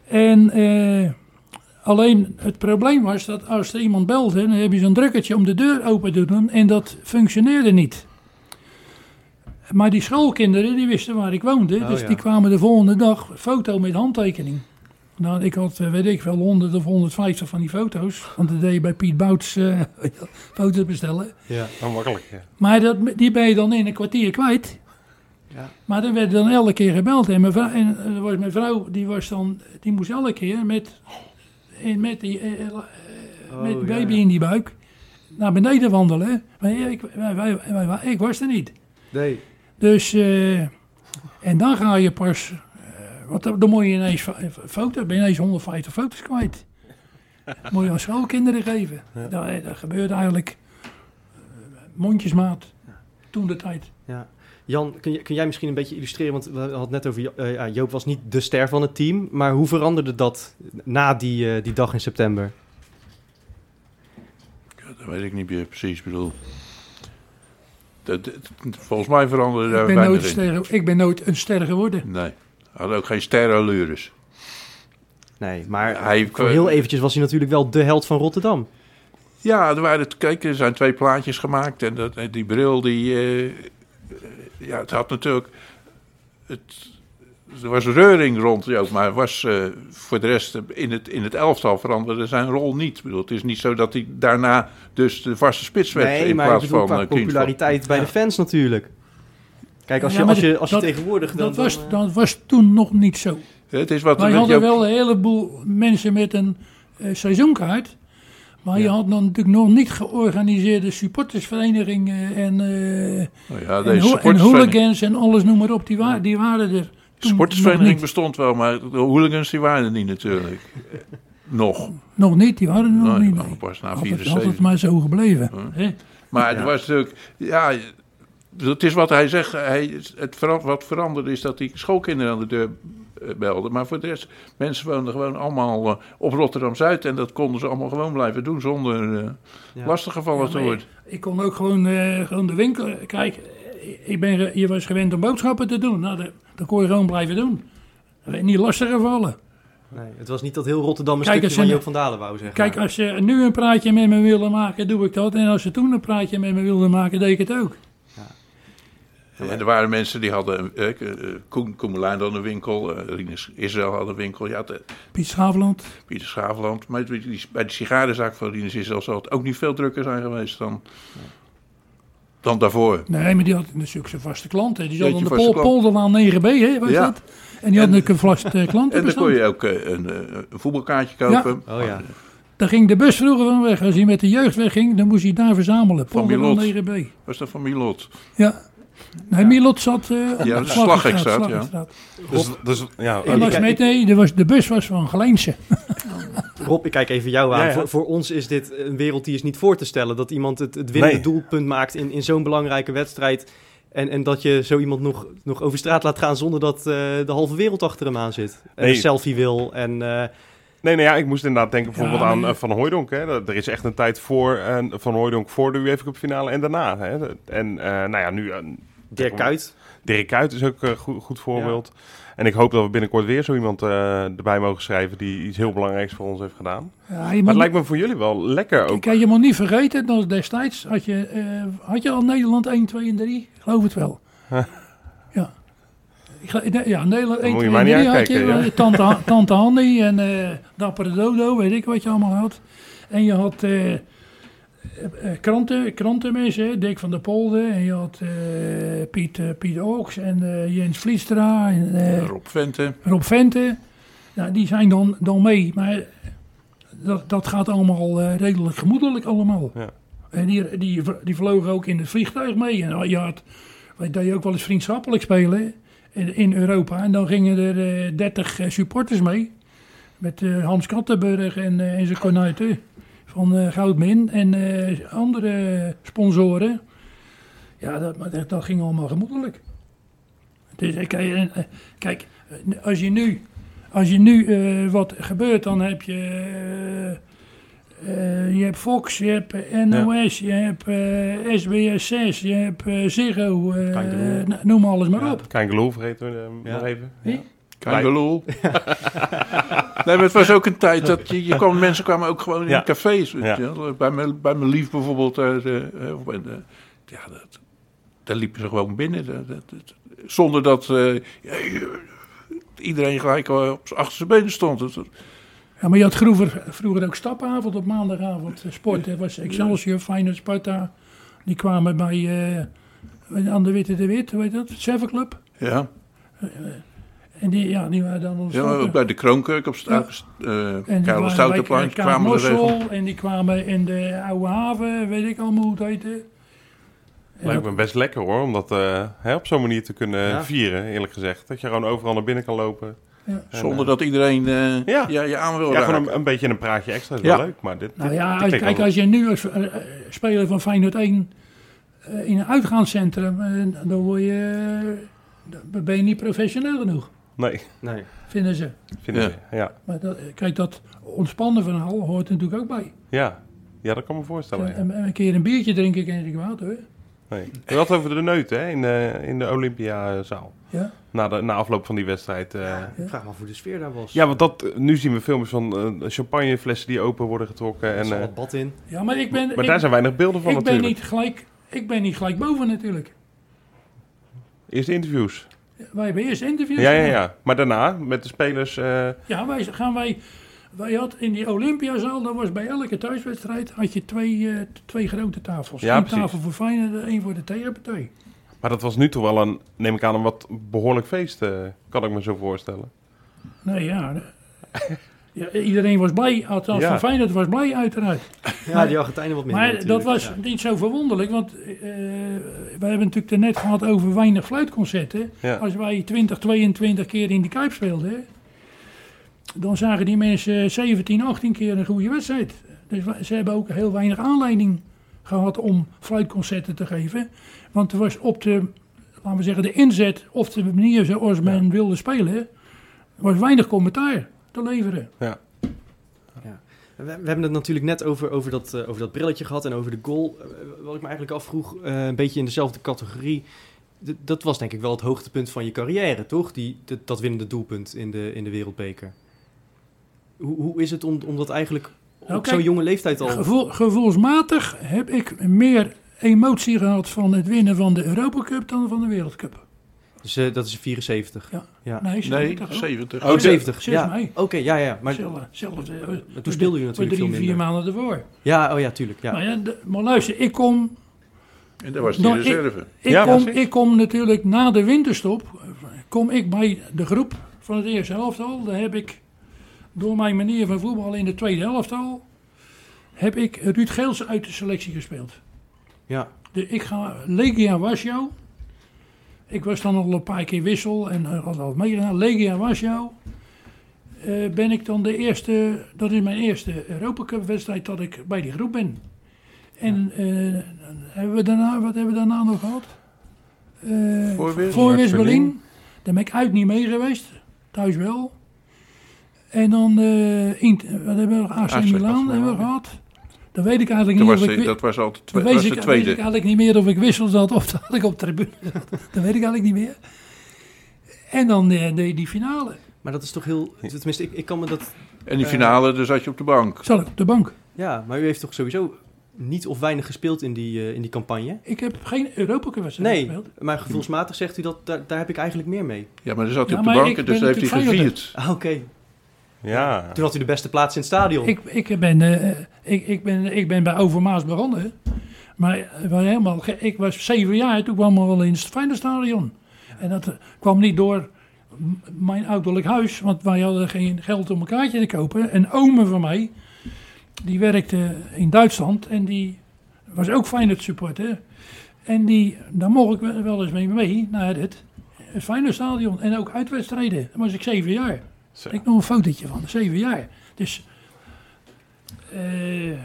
Speaker 4: En eh, alleen het probleem was dat als er iemand belde, dan heb je zo'n drukkertje om de deur open te doen en dat functioneerde niet. Maar die schoolkinderen die wisten waar ik woonde,
Speaker 3: Oh,
Speaker 4: dus
Speaker 3: ja.
Speaker 4: die kwamen de volgende dag foto met handtekening. Nou, ik had, eh, weet ik wel, 100 of 150 van die foto's. Want dat deed je bij Piet Bouts eh, foto's bestellen.
Speaker 3: Ja.
Speaker 5: Dan makkelijk. Ja.
Speaker 4: Maar dat, die ben je dan in een kwartier kwijt.
Speaker 3: Ja.
Speaker 4: Maar dan werd dan elke keer gebeld. En mijn vrouw, en, eh, was mijn vrouw die, was dan, die moest elke keer met, met die met
Speaker 3: Oh,
Speaker 4: de
Speaker 3: ja,
Speaker 4: baby
Speaker 3: ja.
Speaker 4: in die buik naar beneden wandelen. Maar ik, wij, wij, ik was er niet.
Speaker 3: Nee.
Speaker 4: Dus, en dan ga je pas, want dan, moet je ineens foto, ben je ineens 150 foto's kwijt. moet je aan schoolkinderen geven. Dat, eh, dat gebeurt eigenlijk eh, mondjesmaat toen de tijd.
Speaker 3: Ja. Jan, kun, je, kun jij misschien een beetje illustreren? Want we hadden het net over, eh, Joop was niet de ster van het team. Maar hoe veranderde dat na die, eh, die dag in september?
Speaker 1: Ja, dat weet ik niet meer precies. Ik bedoel, dat, dat- volgens mij veranderde daar
Speaker 4: Ik ben, nooit ster, ik ben nooit een ster geworden.
Speaker 1: Nee, had ook geen sterrenallures.
Speaker 3: Nee, maar
Speaker 1: Hij-
Speaker 3: voor heel eventjes was hij natuurlijk wel de held van Rotterdam.
Speaker 1: Ja, er, waren, kijk, er zijn twee plaatjes gemaakt. En, dat, en die bril, die... eh, ja, het had natuurlijk... Het, er was reuring rond Joop, maar was eh, voor de rest eh, in het, in het elftal veranderde zijn rol niet. Ik bedoel, het is niet zo dat hij daarna dus de vaste spits werd
Speaker 3: Nee,
Speaker 1: in
Speaker 3: maar ik
Speaker 1: plaats
Speaker 3: bedoel
Speaker 1: van
Speaker 3: qua
Speaker 1: eh,
Speaker 3: populariteit bij de fans natuurlijk. Kijk, als je,
Speaker 4: Ja,
Speaker 3: als je, als je
Speaker 4: dat-
Speaker 3: tegenwoordig... Dan,
Speaker 4: Dat was,
Speaker 3: dan, eh,
Speaker 4: dat was toen nog niet zo.
Speaker 1: Het is wat
Speaker 4: Wij hadden wel een heleboel mensen met een eh, seizoenkaart. Maar je had dan natuurlijk nog niet georganiseerde supportersverenigingen en, eh,
Speaker 1: Nou ja,
Speaker 4: en, ho- en hooligans en alles noem maar op. Die, wa die waren er. toen
Speaker 1: supportersvereniging
Speaker 4: nog
Speaker 1: bestond wel, maar de hooligans die waren er niet natuurlijk. Nog.
Speaker 4: Nog niet, die waren er nog niet. nee.
Speaker 1: pas na
Speaker 4: Altijd,
Speaker 1: 74.
Speaker 4: altijd maar zo gebleven. hè.
Speaker 1: Maar
Speaker 3: Ja.
Speaker 1: het was natuurlijk, ja, het is wat hij zegt. Hij, het wat veranderde is dat hij schoolkinderen aan de deur eh, belde. Maar voor de rest, mensen woonden gewoon allemaal eh, op Rotterdam-Zuid. En dat konden ze allemaal gewoon blijven doen zonder eh
Speaker 3: Ja.
Speaker 1: lastiggevallen
Speaker 4: Ja,
Speaker 1: te worden.
Speaker 4: Ik kon ook gewoon, eh, gewoon de winkel... Kijk, ik ben, je was gewend om boodschappen te doen. Nou, dat, dat kon je gewoon blijven doen. Niet lastig gevallen.
Speaker 3: nee, het was niet dat heel Rotterdam een
Speaker 4: Kijk,
Speaker 3: stukje van
Speaker 4: je-
Speaker 3: Joop van Dalen wou zeggen.
Speaker 4: Kijk, als ze nu een praatje met me wilden maken, doe ik dat. En als ze toen een praatje met me wilden maken, deed ik het ook.
Speaker 1: En er waren mensen die hadden, eh, eh, Koen Koemelijn had een winkel, eh Rinus Israël had een winkel. Ja, de,
Speaker 4: Piet Schaafland.
Speaker 1: Pieter Schaveland. Maar bij de sigarenzaak van Rinus Israël zal het ook niet veel drukker zijn geweest dan, dan daarvoor.
Speaker 4: Nee, maar die had natuurlijk zijn vaste klanten. Die zat aan de
Speaker 1: vaste
Speaker 4: Pol
Speaker 1: klant.
Speaker 4: Polderlaan 9B, hè, was
Speaker 1: Ja.
Speaker 4: dat? En die had natuurlijk een vast eh, klanten.
Speaker 1: En dan kon je ook een, een voetbalkaartje kopen.
Speaker 3: Oh ja.
Speaker 4: Daar ging de bus vroeger van weg. Als hij met de jeugd wegging, dan moest hij daar verzamelen.
Speaker 1: Van
Speaker 4: Polderlaan
Speaker 1: Milot.
Speaker 4: 9B.
Speaker 1: Was dat van Milot?
Speaker 4: Ja. Nee, Milot zat eh op
Speaker 1: Ja,
Speaker 4: de
Speaker 1: de ja.
Speaker 5: Dus, dus, ja,
Speaker 4: En was
Speaker 3: kijk,
Speaker 4: met, nee, de, was, de bus was van Geleense.
Speaker 3: Rob, ik kijk even jou aan.
Speaker 5: Ja, ja.
Speaker 3: Voor, voor ons is dit een wereld die is niet voor te stellen. Dat iemand het, het winnende
Speaker 5: Nee.
Speaker 3: doelpunt maakt in, in zo'n belangrijke wedstrijd. En, en dat je zo iemand nog, nog over straat laat gaan zonder dat eh, de halve wereld achter hem aan zit. En
Speaker 5: Nee.
Speaker 3: een selfie wil. En eh,
Speaker 5: Nee, nee, ja, ik moest inderdaad denken bijvoorbeeld
Speaker 4: Ja,
Speaker 5: aan Van Hooijdonk. Hè. Er is echt een tijd voor Van Hooijdonk voor de UEFA Cup finale en daarna. Hè. En eh, nou ja, nu... eh,
Speaker 3: Dirk Kuyt.
Speaker 5: Dirk Kuyt is ook een goed, goed voorbeeld. En ik hoop dat we binnenkort weer zo iemand eh, erbij mogen schrijven die iets heel belangrijks voor ons heeft gedaan.
Speaker 4: Ja,
Speaker 5: Maar het lijkt me voor jullie wel lekker ook.
Speaker 4: Kijk, je moet niet vergeten, dat destijds had je, eh, had je al Nederland 1, 2 en 3. Ik geloof het wel. Ja. Ja, Nederland 1,
Speaker 5: moet je
Speaker 4: 2
Speaker 5: mij
Speaker 4: en
Speaker 5: niet
Speaker 4: 3 had
Speaker 5: aankijken,
Speaker 4: je.
Speaker 5: ja.
Speaker 4: eh, Tante, Tante Hanny en eh Dappere Dodo, weet ik wat je allemaal had. En je had eh, eh, eh, kranten, krantenmensen, Dick van der Polder. En je had eh, Piet, eh, Piet Oaks en eh, Jens Vliestra en eh,
Speaker 1: Rob Vente.
Speaker 4: Rob Vente. Nou, die zijn dan, dan mee. Maar dat, dat gaat allemaal eh, redelijk gemoedelijk allemaal.
Speaker 5: Ja.
Speaker 4: En die, die, die vlogen ook in het vliegtuig mee. En je had, wij deden ook wel eens vriendschappelijk spelen in, Europa. En dan gingen er eh, 30 supporters mee. Met eh, Hans Kattenburg en, eh, en zijn kornuiten van eh, Goudmin. En eh, andere sponsoren. Ja, dat, maar dat, dat ging allemaal gemoedelijk. Dus, eh, kijk, kijk, als je nu, als je nu eh, wat gebeurt, dan heb je, je hebt Fox, je hebt NOS, je hebt eh, SBS6, je hebt Ziggo, noem alles maar op.
Speaker 5: Klein geloof vergeten we
Speaker 3: Ja.
Speaker 5: nog even.
Speaker 4: Wie?
Speaker 1: Kangeloel. nee, maar het was ook een tijd dat je, je kwam, mensen kwamen ook gewoon in
Speaker 5: Ja.
Speaker 1: cafés. weet
Speaker 5: Ja.
Speaker 1: je wel. Bij, mijn, bij mijn lief bijvoorbeeld. eh, eh, of bij de- ja, dat, daar liepen ze gewoon binnen. Dat, dat- dat- zonder dat eh, iedereen gelijk op zijn achterste benen stond. Dat- dat-
Speaker 4: Ja, maar je had vroeger, vroeger ook stapavond op maandagavond sport. Dat was Excelsior, Feyenoord, Sparta. Die kwamen bij eh, aan de Witte de Wit, hoe heet dat? Seven Club.
Speaker 1: ja.
Speaker 4: En die, ja, die waren dan ons
Speaker 1: ja, bij de Kroonkerk op
Speaker 4: Ja.
Speaker 1: straat. eh
Speaker 4: En die
Speaker 1: Karel kwamen er.
Speaker 4: Kamermossel en die kwamen in de Oude Haven, weet ik allemaal hoe het heette. En
Speaker 5: Lijkt me best lekker hoor, om dat eh, hè, op zo'n manier te kunnen
Speaker 3: Ja.
Speaker 5: vieren, eerlijk gezegd. Dat je gewoon overal naar binnen kan lopen.
Speaker 4: ja.
Speaker 5: En,
Speaker 1: Zonder
Speaker 5: eh,
Speaker 1: dat iedereen eh,
Speaker 5: Ja.
Speaker 1: ja. je aan wil
Speaker 5: Ja,
Speaker 1: raken.
Speaker 5: gewoon een, een beetje een praatje extra is
Speaker 1: Ja.
Speaker 5: wel leuk, maar dit,
Speaker 4: Nou ja,
Speaker 5: dit
Speaker 4: kijk, als je nu als eh, eh, speler van Feyenoord 1 eh, in een uitgaanscentrum, eh, dan, word je, eh, dan ben je niet professioneel genoeg,
Speaker 5: Nee,
Speaker 3: Nee.
Speaker 4: vinden ze.
Speaker 5: vinden
Speaker 1: Ja.
Speaker 5: we. Ja.
Speaker 4: Maar dat, kijk, dat ontspannen verhaal hoort er natuurlijk ook bij.
Speaker 5: Ja. ja, dat kan me voorstellen. ja.
Speaker 4: En, en een keer een biertje drinken ken ik kwaad hoor.
Speaker 5: Nee. We hadden het over de neut hè, in de, in de Olympiazaal.
Speaker 4: Ja?
Speaker 5: Na, de, na afloop van die wedstrijd. eh.
Speaker 3: Ik vraag me af hoe de sfeer daar was.
Speaker 5: Ja, want dat, nu zien we filmpjes van eh, champagneflessen die open worden getrokken.
Speaker 3: Er
Speaker 5: En,
Speaker 3: zat
Speaker 5: eh,
Speaker 3: wat bad in.
Speaker 4: ja, maar ik ben,
Speaker 5: maar
Speaker 4: ik,
Speaker 5: daar zijn weinig beelden van
Speaker 4: ik ben
Speaker 5: natuurlijk.
Speaker 4: niet gelijk, ik ben niet gelijk boven natuurlijk.
Speaker 5: Eerst de interviews.
Speaker 4: Wij hebben eerst interviews
Speaker 5: Ja, ja, ja. Maar daarna, met de spelers... eh,
Speaker 4: Ja, wij gaan wij. Wij had in die Olympiazaal, dat was bij elke thuiswedstrijd, had je twee, eh, twee grote tafels.
Speaker 5: Ja,
Speaker 4: Eén
Speaker 5: precies.
Speaker 4: tafel voor Feyenoord en één voor de tegenpartij.
Speaker 5: maar dat was nu toch wel een, neem ik aan, een wat behoorlijk feest, eh, kan ik me zo voorstellen.
Speaker 4: Nee, ja. ja iedereen was blij, althans
Speaker 5: Ja.
Speaker 4: van Feyenoord was blij uiteraard.
Speaker 3: Ja, die Argentijnen wat minder
Speaker 4: Maar dat was
Speaker 3: Ja.
Speaker 4: niet zo verwonderlijk, want eh we hebben natuurlijk er net gehad over weinig fluitconcerten.
Speaker 5: Ja.
Speaker 4: Als wij 20, 22 keer in die Kuip speelden, dan zagen die mensen 17, 18 keer een goede wedstrijd. Dus ze hebben ook heel weinig aanleiding gehad om fluitconcerten te geven. Want er was op de, laten we zeggen, de inzet of de manier zoals men wilde spelen, was weinig commentaar te leveren.
Speaker 5: Ja.
Speaker 3: We, we hebben het natuurlijk net over, over, dat, eh, over dat brilletje gehad en over de goal. Eh, wat ik me eigenlijk afvroeg, eh, een beetje in dezelfde categorie. D- dat was denk ik wel het hoogtepunt van je carrière, toch? Die, dat, winnende doelpunt in de, in de Wereldbeker. Hoe, hoe is het om, om dat eigenlijk op
Speaker 4: Nou,
Speaker 3: zo'n jonge leeftijd al...
Speaker 4: Gevoel, gevoelsmatig heb ik meer emotie gehad van het winnen van de Europa Cup dan van de Wereldcup.
Speaker 3: Dus eh, dat is 74.
Speaker 4: Ja.
Speaker 3: ja.
Speaker 4: Nee,
Speaker 1: Nee,
Speaker 4: 70 hoor.
Speaker 1: 70.
Speaker 3: Oh, 70.
Speaker 4: Zes
Speaker 3: Ja.
Speaker 4: mei.
Speaker 3: Oké, ja, ja. Maar,
Speaker 4: Zelfde- zelfde, eh,
Speaker 3: maar toen speelde je natuurlijk veel
Speaker 4: drie, vier
Speaker 3: minder.
Speaker 4: maanden ervoor.
Speaker 3: Ja, oh ja, tuurlijk. Ja.
Speaker 4: Maar, ja, de- maar luister, ik kom,
Speaker 1: En dat was die
Speaker 4: Nou,
Speaker 1: reserve.
Speaker 4: ik,
Speaker 5: Ja,
Speaker 4: kom,
Speaker 5: precies.
Speaker 4: ik kom natuurlijk na de winterstop, kom ik bij de groep van het eerste helftal. Daar heb ik door mijn manier van voetbal in de tweede helftal, heb ik Ruud Geels uit de selectie gespeeld.
Speaker 3: ja.
Speaker 4: De, ik ga Legia Warschau. Ik was dan al een paar keer wissel en had al meegedaan. Legia Warschau. Eh, ben ik dan de eerste, dat is mijn eerste Europa Cup wedstrijd dat ik bij die groep ben. En eh, hebben we daarna, wat hebben we daarna nog gehad? Eh
Speaker 1: Voorwis.
Speaker 4: Voorwis
Speaker 5: Berlin.
Speaker 4: Daar ben ik uit niet mee geweest. Thuis wel. En dan, eh, Int- wat hebben we nog? AC Milan hebben we
Speaker 1: ja.
Speaker 4: gehad. Dan weet ik eigenlijk
Speaker 1: Dat
Speaker 4: niet
Speaker 1: was,
Speaker 4: of ik...
Speaker 1: dat was altijd
Speaker 4: dan
Speaker 1: twe- was
Speaker 4: ik,
Speaker 1: de
Speaker 4: weet ik
Speaker 1: tweede.
Speaker 4: eigenlijk niet meer of ik wissel zat of dat ik op tribune zat. Dat weet ik eigenlijk niet meer. En dan eh, de, die finale.
Speaker 3: Maar dat is toch heel... Tenminste, ik, ik kan me dat...
Speaker 1: En die finale, daar zat je op de bank.
Speaker 4: Zat ik op de bank.
Speaker 3: Ja, maar u heeft toch sowieso niet of weinig gespeeld in die, eh, in die campagne?
Speaker 4: Ik heb geen Europa Cup wedstrijd
Speaker 3: Nee,
Speaker 4: gespeeld.
Speaker 3: maar gevoelsmatig zegt u dat daar, daar heb ik eigenlijk meer mee.
Speaker 1: Ja, maar dan zat hij
Speaker 4: Ja,
Speaker 1: op de bank en dus heeft hij gevierd.
Speaker 3: Ah, Oké,
Speaker 5: Ja.
Speaker 3: toen had u de beste plaats in het stadion.
Speaker 4: Ik, ik, ben, eh, ik, ik, ben, ik ben bij Overmaas begonnen. Maar wel helemaal, ik was zeven jaar, toen kwam ik wel in het Feyenoordstadion. En dat eh, kwam niet door mijn ouderlijk huis, want wij hadden geen geld om een kaartje te kopen. Een ome van mij, die werkte in Duitsland en die was ook Feyenoord supporter. En die, daar mocht ik wel- wel eens mee mee naar het, het Feyenoordstadion. En ook uitwedstrijden. Dan was ik zeven jaar.
Speaker 5: Zo.
Speaker 4: Ik nog een fotootje van, zeven jaar. Dus eh,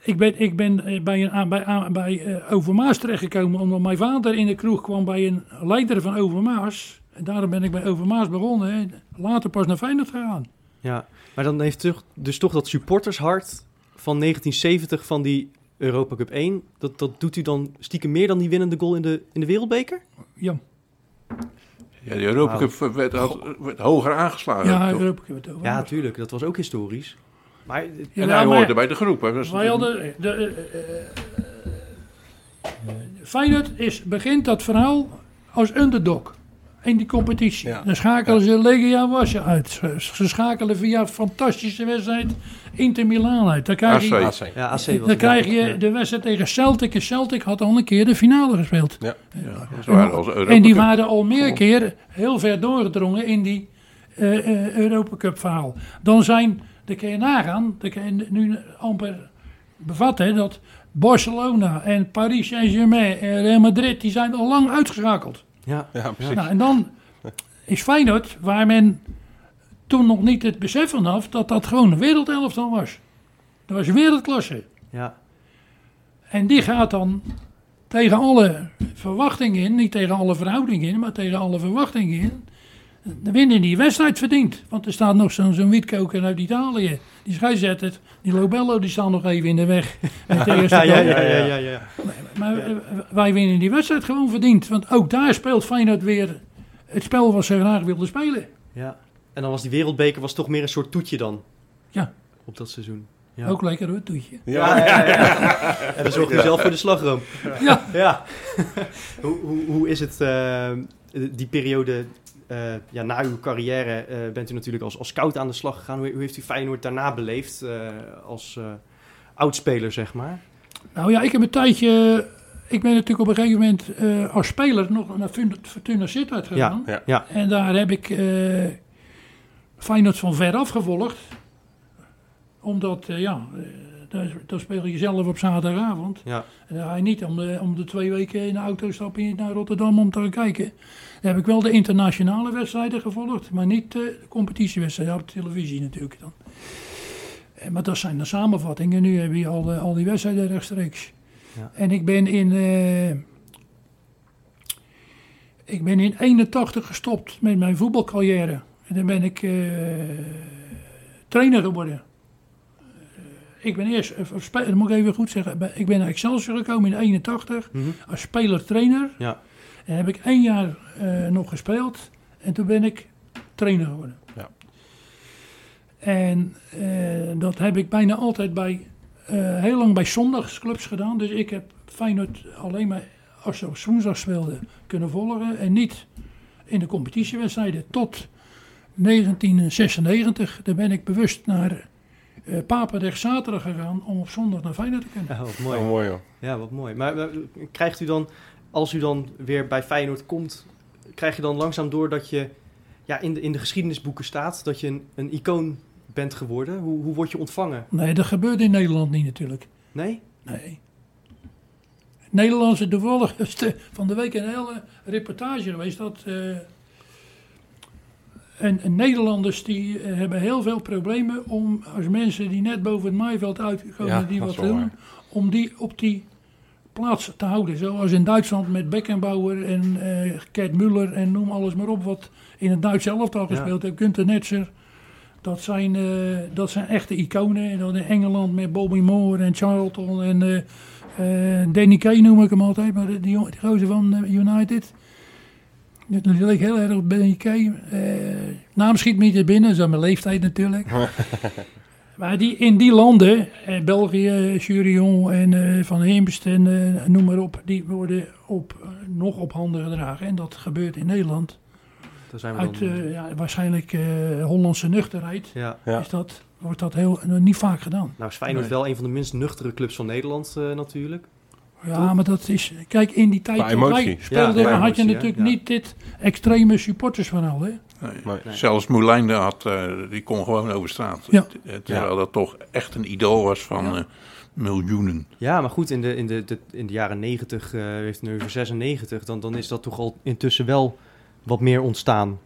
Speaker 4: ik ben, ik ben eh, bij, een, aan- bij, aan- bij eh, Overmaas terechtgekomen omdat mijn vader in de kroeg kwam bij een leider van Overmaas. En daarom ben ik bij Overmaas begonnen. En later pas naar Feyenoord gegaan.
Speaker 3: Ja, maar dan heeft toch, dus toch dat supportershart van 1970 van die Europa Cup 1, dat, dat doet u dan stiekem meer dan die winnende goal in de, in de Wereldbeker?
Speaker 4: Ja,
Speaker 1: Ja, de Europa. Cup werd, had- werd hoger aangeslagen.
Speaker 4: ja
Speaker 1: toch?
Speaker 4: Europa Cup het over.
Speaker 3: Ja, tuurlijk, dat was ook historisch. Maar
Speaker 4: Ja,
Speaker 1: en
Speaker 4: nou,
Speaker 1: hij
Speaker 4: maar-
Speaker 1: hoorde bij de groep. Hij was-
Speaker 4: Wij hadden, de, eh, eh, eh, Feyenoord is, begint dat verhaal als underdog in die competitie.
Speaker 5: Ja.
Speaker 4: Dan schakelen ze Legia Warschau uit. Ze, ze schakelen via een fantastische wedstrijd Inter Milaan uit. Dan krijg je,
Speaker 1: AC.
Speaker 5: AC.
Speaker 3: ja, AC was
Speaker 4: dan
Speaker 3: het,
Speaker 4: krijg je
Speaker 3: Ja.
Speaker 4: de wedstrijd tegen Celtic. En Celtic had al een keer de finale gespeeld.
Speaker 5: Ja.
Speaker 1: Als Europa
Speaker 4: en die waren al meer keer heel ver doorgedrongen in die eh eh Europa Cup verhaal. Dan zijn, dan kun je nagaan, dan kun je nu amper bevatten dat Barcelona en Paris Saint-Germain en Real Madrid, die zijn al lang uitgeschakeld.
Speaker 3: Ja,
Speaker 5: Ja, precies.
Speaker 4: Nou, en dan is Feyenoord, waar men toen nog niet het besef van had, dat dat gewoon een wereldelftal was. Dat was wereldklasse.
Speaker 3: ja.
Speaker 4: En die gaat dan tegen alle verwachtingen in, niet tegen alle verhoudingen in, maar tegen alle verwachtingen in. De winnen die wedstrijd verdient. Want er staat nog zo'n zo'n witkoker uit Italië. Die scheidsrechter, die Lobello, die staat nog even in de weg. Met de eerste
Speaker 3: Ja, ja, ja, ja, ja, ja.
Speaker 4: Maar eh, wij winnen die wedstrijd gewoon verdiend. Want ook daar speelt Feyenoord weer het spel wat ze graag wilden spelen.
Speaker 3: ja. En dan was die wereldbeker was toch meer een soort toetje dan
Speaker 4: Ja.
Speaker 3: op dat seizoen. Ja.
Speaker 4: Ook lekker hoor, toetje.
Speaker 3: Ja, ja, ja. En dan zorg je zelf voor de slagroom.
Speaker 4: Ja.
Speaker 3: ja. hoe, hoe, hoe is het, eh, die periode eh, ja, na uw carrière eh, bent u natuurlijk als, als scout aan de slag gegaan. Hoe, hoe heeft u Feyenoord daarna beleefd eh, als eh oudspeler, zeg maar?
Speaker 4: Nou ja, ik heb een tijdje... Ik ben natuurlijk op een gegeven moment eh, als speler nog naar Fortuna Sittard gegaan.
Speaker 5: Ja.
Speaker 3: Ja.
Speaker 4: En daar heb ik eh Feyenoord van ver af gevolgd. Omdat, eh, ja, eh, daar, daar speel je zelf op zaterdagavond.
Speaker 3: Ja.
Speaker 4: En dan ga je niet om de, om de twee weken in de auto stappen naar Rotterdam om te gaan kijken. Dan heb ik wel de internationale wedstrijden gevolgd, maar niet eh, de competitiewedstrijden op televisie natuurlijk dan. Maar dat zijn de samenvattingen. Nu heb je al, al die wedstrijden rechtstreeks.
Speaker 3: Ja.
Speaker 4: En ik ben in... eh, ik ben in 81 gestopt met mijn voetbalcarrière. En dan ben ik eh, trainer geworden. Eh, ik ben eerst, dat moet ik even goed zeggen, ik ben naar Excelsior gekomen in 81
Speaker 3: Mhm.
Speaker 4: als speler-trainer.
Speaker 3: Ja.
Speaker 4: En heb ik één jaar eh, nog gespeeld en toen ben ik trainer geworden.
Speaker 5: Ja.
Speaker 4: En dat heb ik bijna altijd bij, heel lang bij zondagsclubs gedaan. Dus ik heb Feyenoord alleen maar als ze op woensdag speelden kunnen volgen en niet in de competitiewedstrijden tot 1996. Daar ben ik bewust naar eh Papendrecht zaterdag gegaan om op zondag naar Feyenoord te kunnen.
Speaker 3: Ja, wat mooi.
Speaker 5: Oh, mooi joh.
Speaker 3: Ja, wat mooi. Maar krijgt u dan, als u dan weer bij Feyenoord komt, krijg je dan langzaam door dat je ja, in, de, in de geschiedenisboeken staat, dat je een, een icoon bent geworden? Hoe, hoe word je ontvangen?
Speaker 4: Nee, dat gebeurt in Nederland niet natuurlijk.
Speaker 3: Nee?
Speaker 4: Nee. Nederlandse toevallig van de week een hele reportage geweest dat eh, en, Nederlanders die eh, hebben heel veel problemen om als mensen die net boven het maaiveld uitkomen
Speaker 5: Ja,
Speaker 4: die wat doen, om die op die plaats te houden. Zoals in Duitsland met Beckenbauer en eh Gerd Muller en noem alles maar op wat in het Duits elftal
Speaker 3: Ja.
Speaker 4: gespeeld heeft. Gunther Netzer. Dat zijn, eh, dat zijn echte iconen. En dan in Engeland met Bobby Moore en Charlton en eh, Danny Kay noem ik hem altijd. Maar die, die gozer van eh, United. Dat leek heel erg op Danny Kay. Eh, naam schiet me niet te binnen. Dat is aan mijn leeftijd natuurlijk. maar die, in die landen, eh, België, Jurion en eh, Van Heemst en eh, noem maar op. Die worden op, nog op handen gedragen. En dat gebeurt in Nederland.
Speaker 3: Daar zijn we
Speaker 4: Uit
Speaker 3: dan.
Speaker 4: ja, waarschijnlijk eh, Hollandse nuchterheid
Speaker 3: ja.
Speaker 5: Ja.
Speaker 4: is dat, wordt dat heel, niet vaak gedaan.
Speaker 3: Nou is Feyenoord wel een van de minst nuchtere clubs van Nederland eh, natuurlijk.
Speaker 4: Ja, maar dat is... Kijk, in die tijd
Speaker 5: emotie.
Speaker 3: Ja,
Speaker 4: had je
Speaker 3: emotie,
Speaker 4: natuurlijk
Speaker 3: Ja.
Speaker 4: niet dit extreme supportersverhaal, hè?
Speaker 1: Nee.
Speaker 5: Nee.
Speaker 3: Nee.
Speaker 1: Zelfs Moulijn had, eh, die kon gewoon over straat.
Speaker 4: Ja.
Speaker 1: Eh, Terwijl dat toch echt een idool was van
Speaker 4: Ja.
Speaker 1: eh, miljoenen.
Speaker 3: Ja, maar goed, in de, in de, de- in de jaren 90, eh heeft nu over 96, dan, dan is dat toch al intussen wel wat meer ontstaan.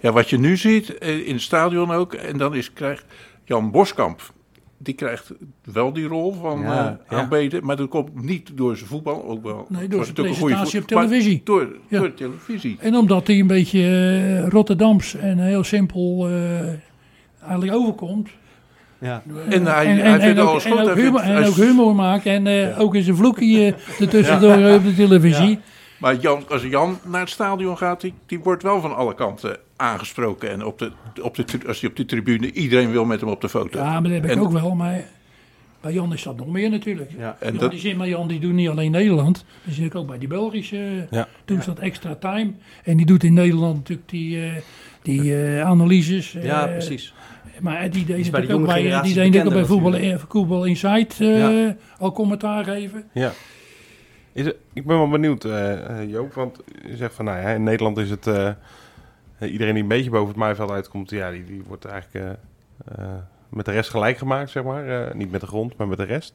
Speaker 1: Ja, wat je nu ziet in het stadion ook, en dan is, krijgt Jan Boskamp, die krijgt wel die rol van
Speaker 3: Ja,
Speaker 1: eh,
Speaker 3: ja.
Speaker 1: maar dat komt niet door zijn voetbal, ook wel.
Speaker 4: Nee, door zijn
Speaker 1: natuurlijk een goede
Speaker 4: presentatie op televisie.
Speaker 1: Door,
Speaker 4: Ja.
Speaker 1: door televisie.
Speaker 4: En omdat hij een beetje eh, Rotterdams en heel simpel eh, eigenlijk overkomt.
Speaker 3: Ja,
Speaker 1: En hij- hij vindt
Speaker 4: ook,
Speaker 1: alles
Speaker 4: en
Speaker 1: goed,
Speaker 4: ook
Speaker 1: hij
Speaker 4: humor,
Speaker 1: vindt-
Speaker 4: en
Speaker 1: hij
Speaker 4: ook
Speaker 1: is-
Speaker 4: humor maakt. En eh, ook eens een vloekje eh, ertussendoor op de televisie.
Speaker 1: Maar Jan, als Jan naar het stadion gaat, die, die wordt wel van alle kanten aangesproken. En op de, op de, als hij op de tribune, iedereen wil met hem op de foto.
Speaker 4: Ja, maar dat heb ik
Speaker 1: En-
Speaker 4: ook wel. Maar bij Jan is dat nog meer natuurlijk.
Speaker 3: ja.
Speaker 1: En
Speaker 4: Jan,
Speaker 1: dat-
Speaker 4: die zit, maar Jan die doet niet alleen Nederland. Die zit ook bij die Belgische.
Speaker 5: Ja.
Speaker 4: Doet dat extra time. En die doet in Nederland natuurlijk die, eh, die eh, analyses. eh,
Speaker 3: ja precies.
Speaker 4: Maar die deed
Speaker 3: is bij de
Speaker 4: natuurlijk ook
Speaker 3: jonge
Speaker 4: bij, die deed ook bij voetbal, voetbal Insight eh,
Speaker 3: Ja.
Speaker 4: al commentaar geven.
Speaker 5: Ja. Is het, ik ben wel benieuwd, Joop, want je zegt van, nou ja, in Nederland is het, iedereen die een beetje boven het maaiveld uitkomt, ja, die, die wordt eigenlijk eh, eh, met de rest gelijk gemaakt, zeg maar. Eh, niet met de grond, maar met de rest.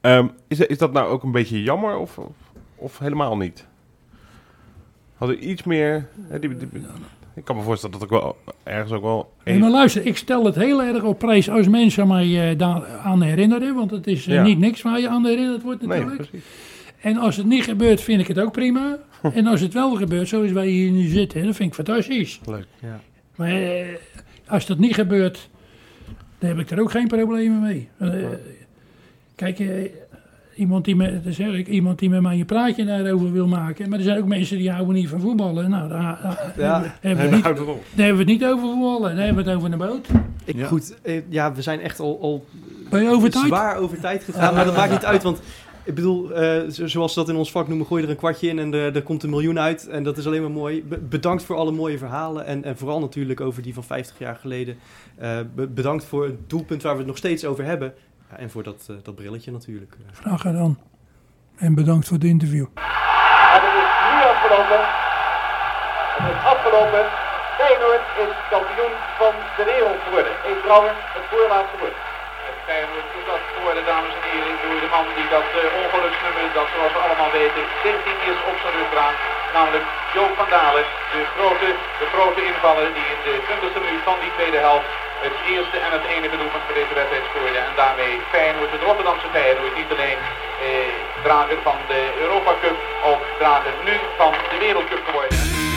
Speaker 5: Ehm, is, is dat nou ook een beetje jammer of, of, of helemaal niet? Had u iets meer, die, die- ik kan me voorstellen dat ook wel ergens ook wel...
Speaker 4: Nee, maar luister, ik stel het heel erg op prijs als mensen mij eh, daar aan herinneren. Want het is
Speaker 5: Ja.
Speaker 4: niet niks waar je aan herinnerd wordt
Speaker 5: nee,
Speaker 4: natuurlijk. En als het niet gebeurt, vind ik het ook prima. en als het wel gebeurt, zoals wij hier nu zitten, dat vind ik fantastisch.
Speaker 5: Leuk.
Speaker 3: Ja.
Speaker 4: Maar eh, als dat niet gebeurt, dan heb ik er ook geen problemen mee. Eh, kijk, eh, Iemand die, met, dat zeg ik, iemand die met mij een praatje daarover wil maken. Maar er zijn ook mensen die houden niet van voetballen. Nou, daar, daar
Speaker 3: Ja.
Speaker 4: hebben, we het niet, daar hebben we het niet over voetballen. Daar hebben we het over een boot.
Speaker 3: Ik,
Speaker 1: Ja.
Speaker 3: Goed, ja, we zijn echt al, al
Speaker 4: Ben je over tijd?
Speaker 3: zwaar over tijd gegaan. Maar dat maakt niet uit, want ik bedoel, eh, zo- zoals ze dat in ons vak noemen, gooi je er een kwartje in en er, er komt een miljoen uit. En dat is alleen maar mooi. Be- bedankt voor alle mooie verhalen en, en vooral natuurlijk over die van 50 jaar geleden. Eh, be- bedankt voor het doelpunt waar we het nog steeds over hebben. Ja, en voor dat, eh, dat brilletje natuurlijk.
Speaker 4: Vraag er dan. En bedankt voor het interview.
Speaker 6: En het is nu afgelopen. Het is afgelopen. Feyenoord is kampioen van de wereld geworden. Eén trouwen het voorlaatste woord. Is dat geworden, dames en heren, door de man die dat uh, ongeluksnummer, dat zoals we allemaal weten, 13 is op zijn rug draagt. Namelijk Joop van Dalen, de grote, de grote invaller die in de 20e minuut van die tweede helft het eerste en het enige doelpunt voor deze wedstrijd scoorde. En daarmee Feyenoord, het Rotterdamse Feyenoord, niet alleen eh, drager van de Europa Cup, ook drager nu van de Wereldcup geworden.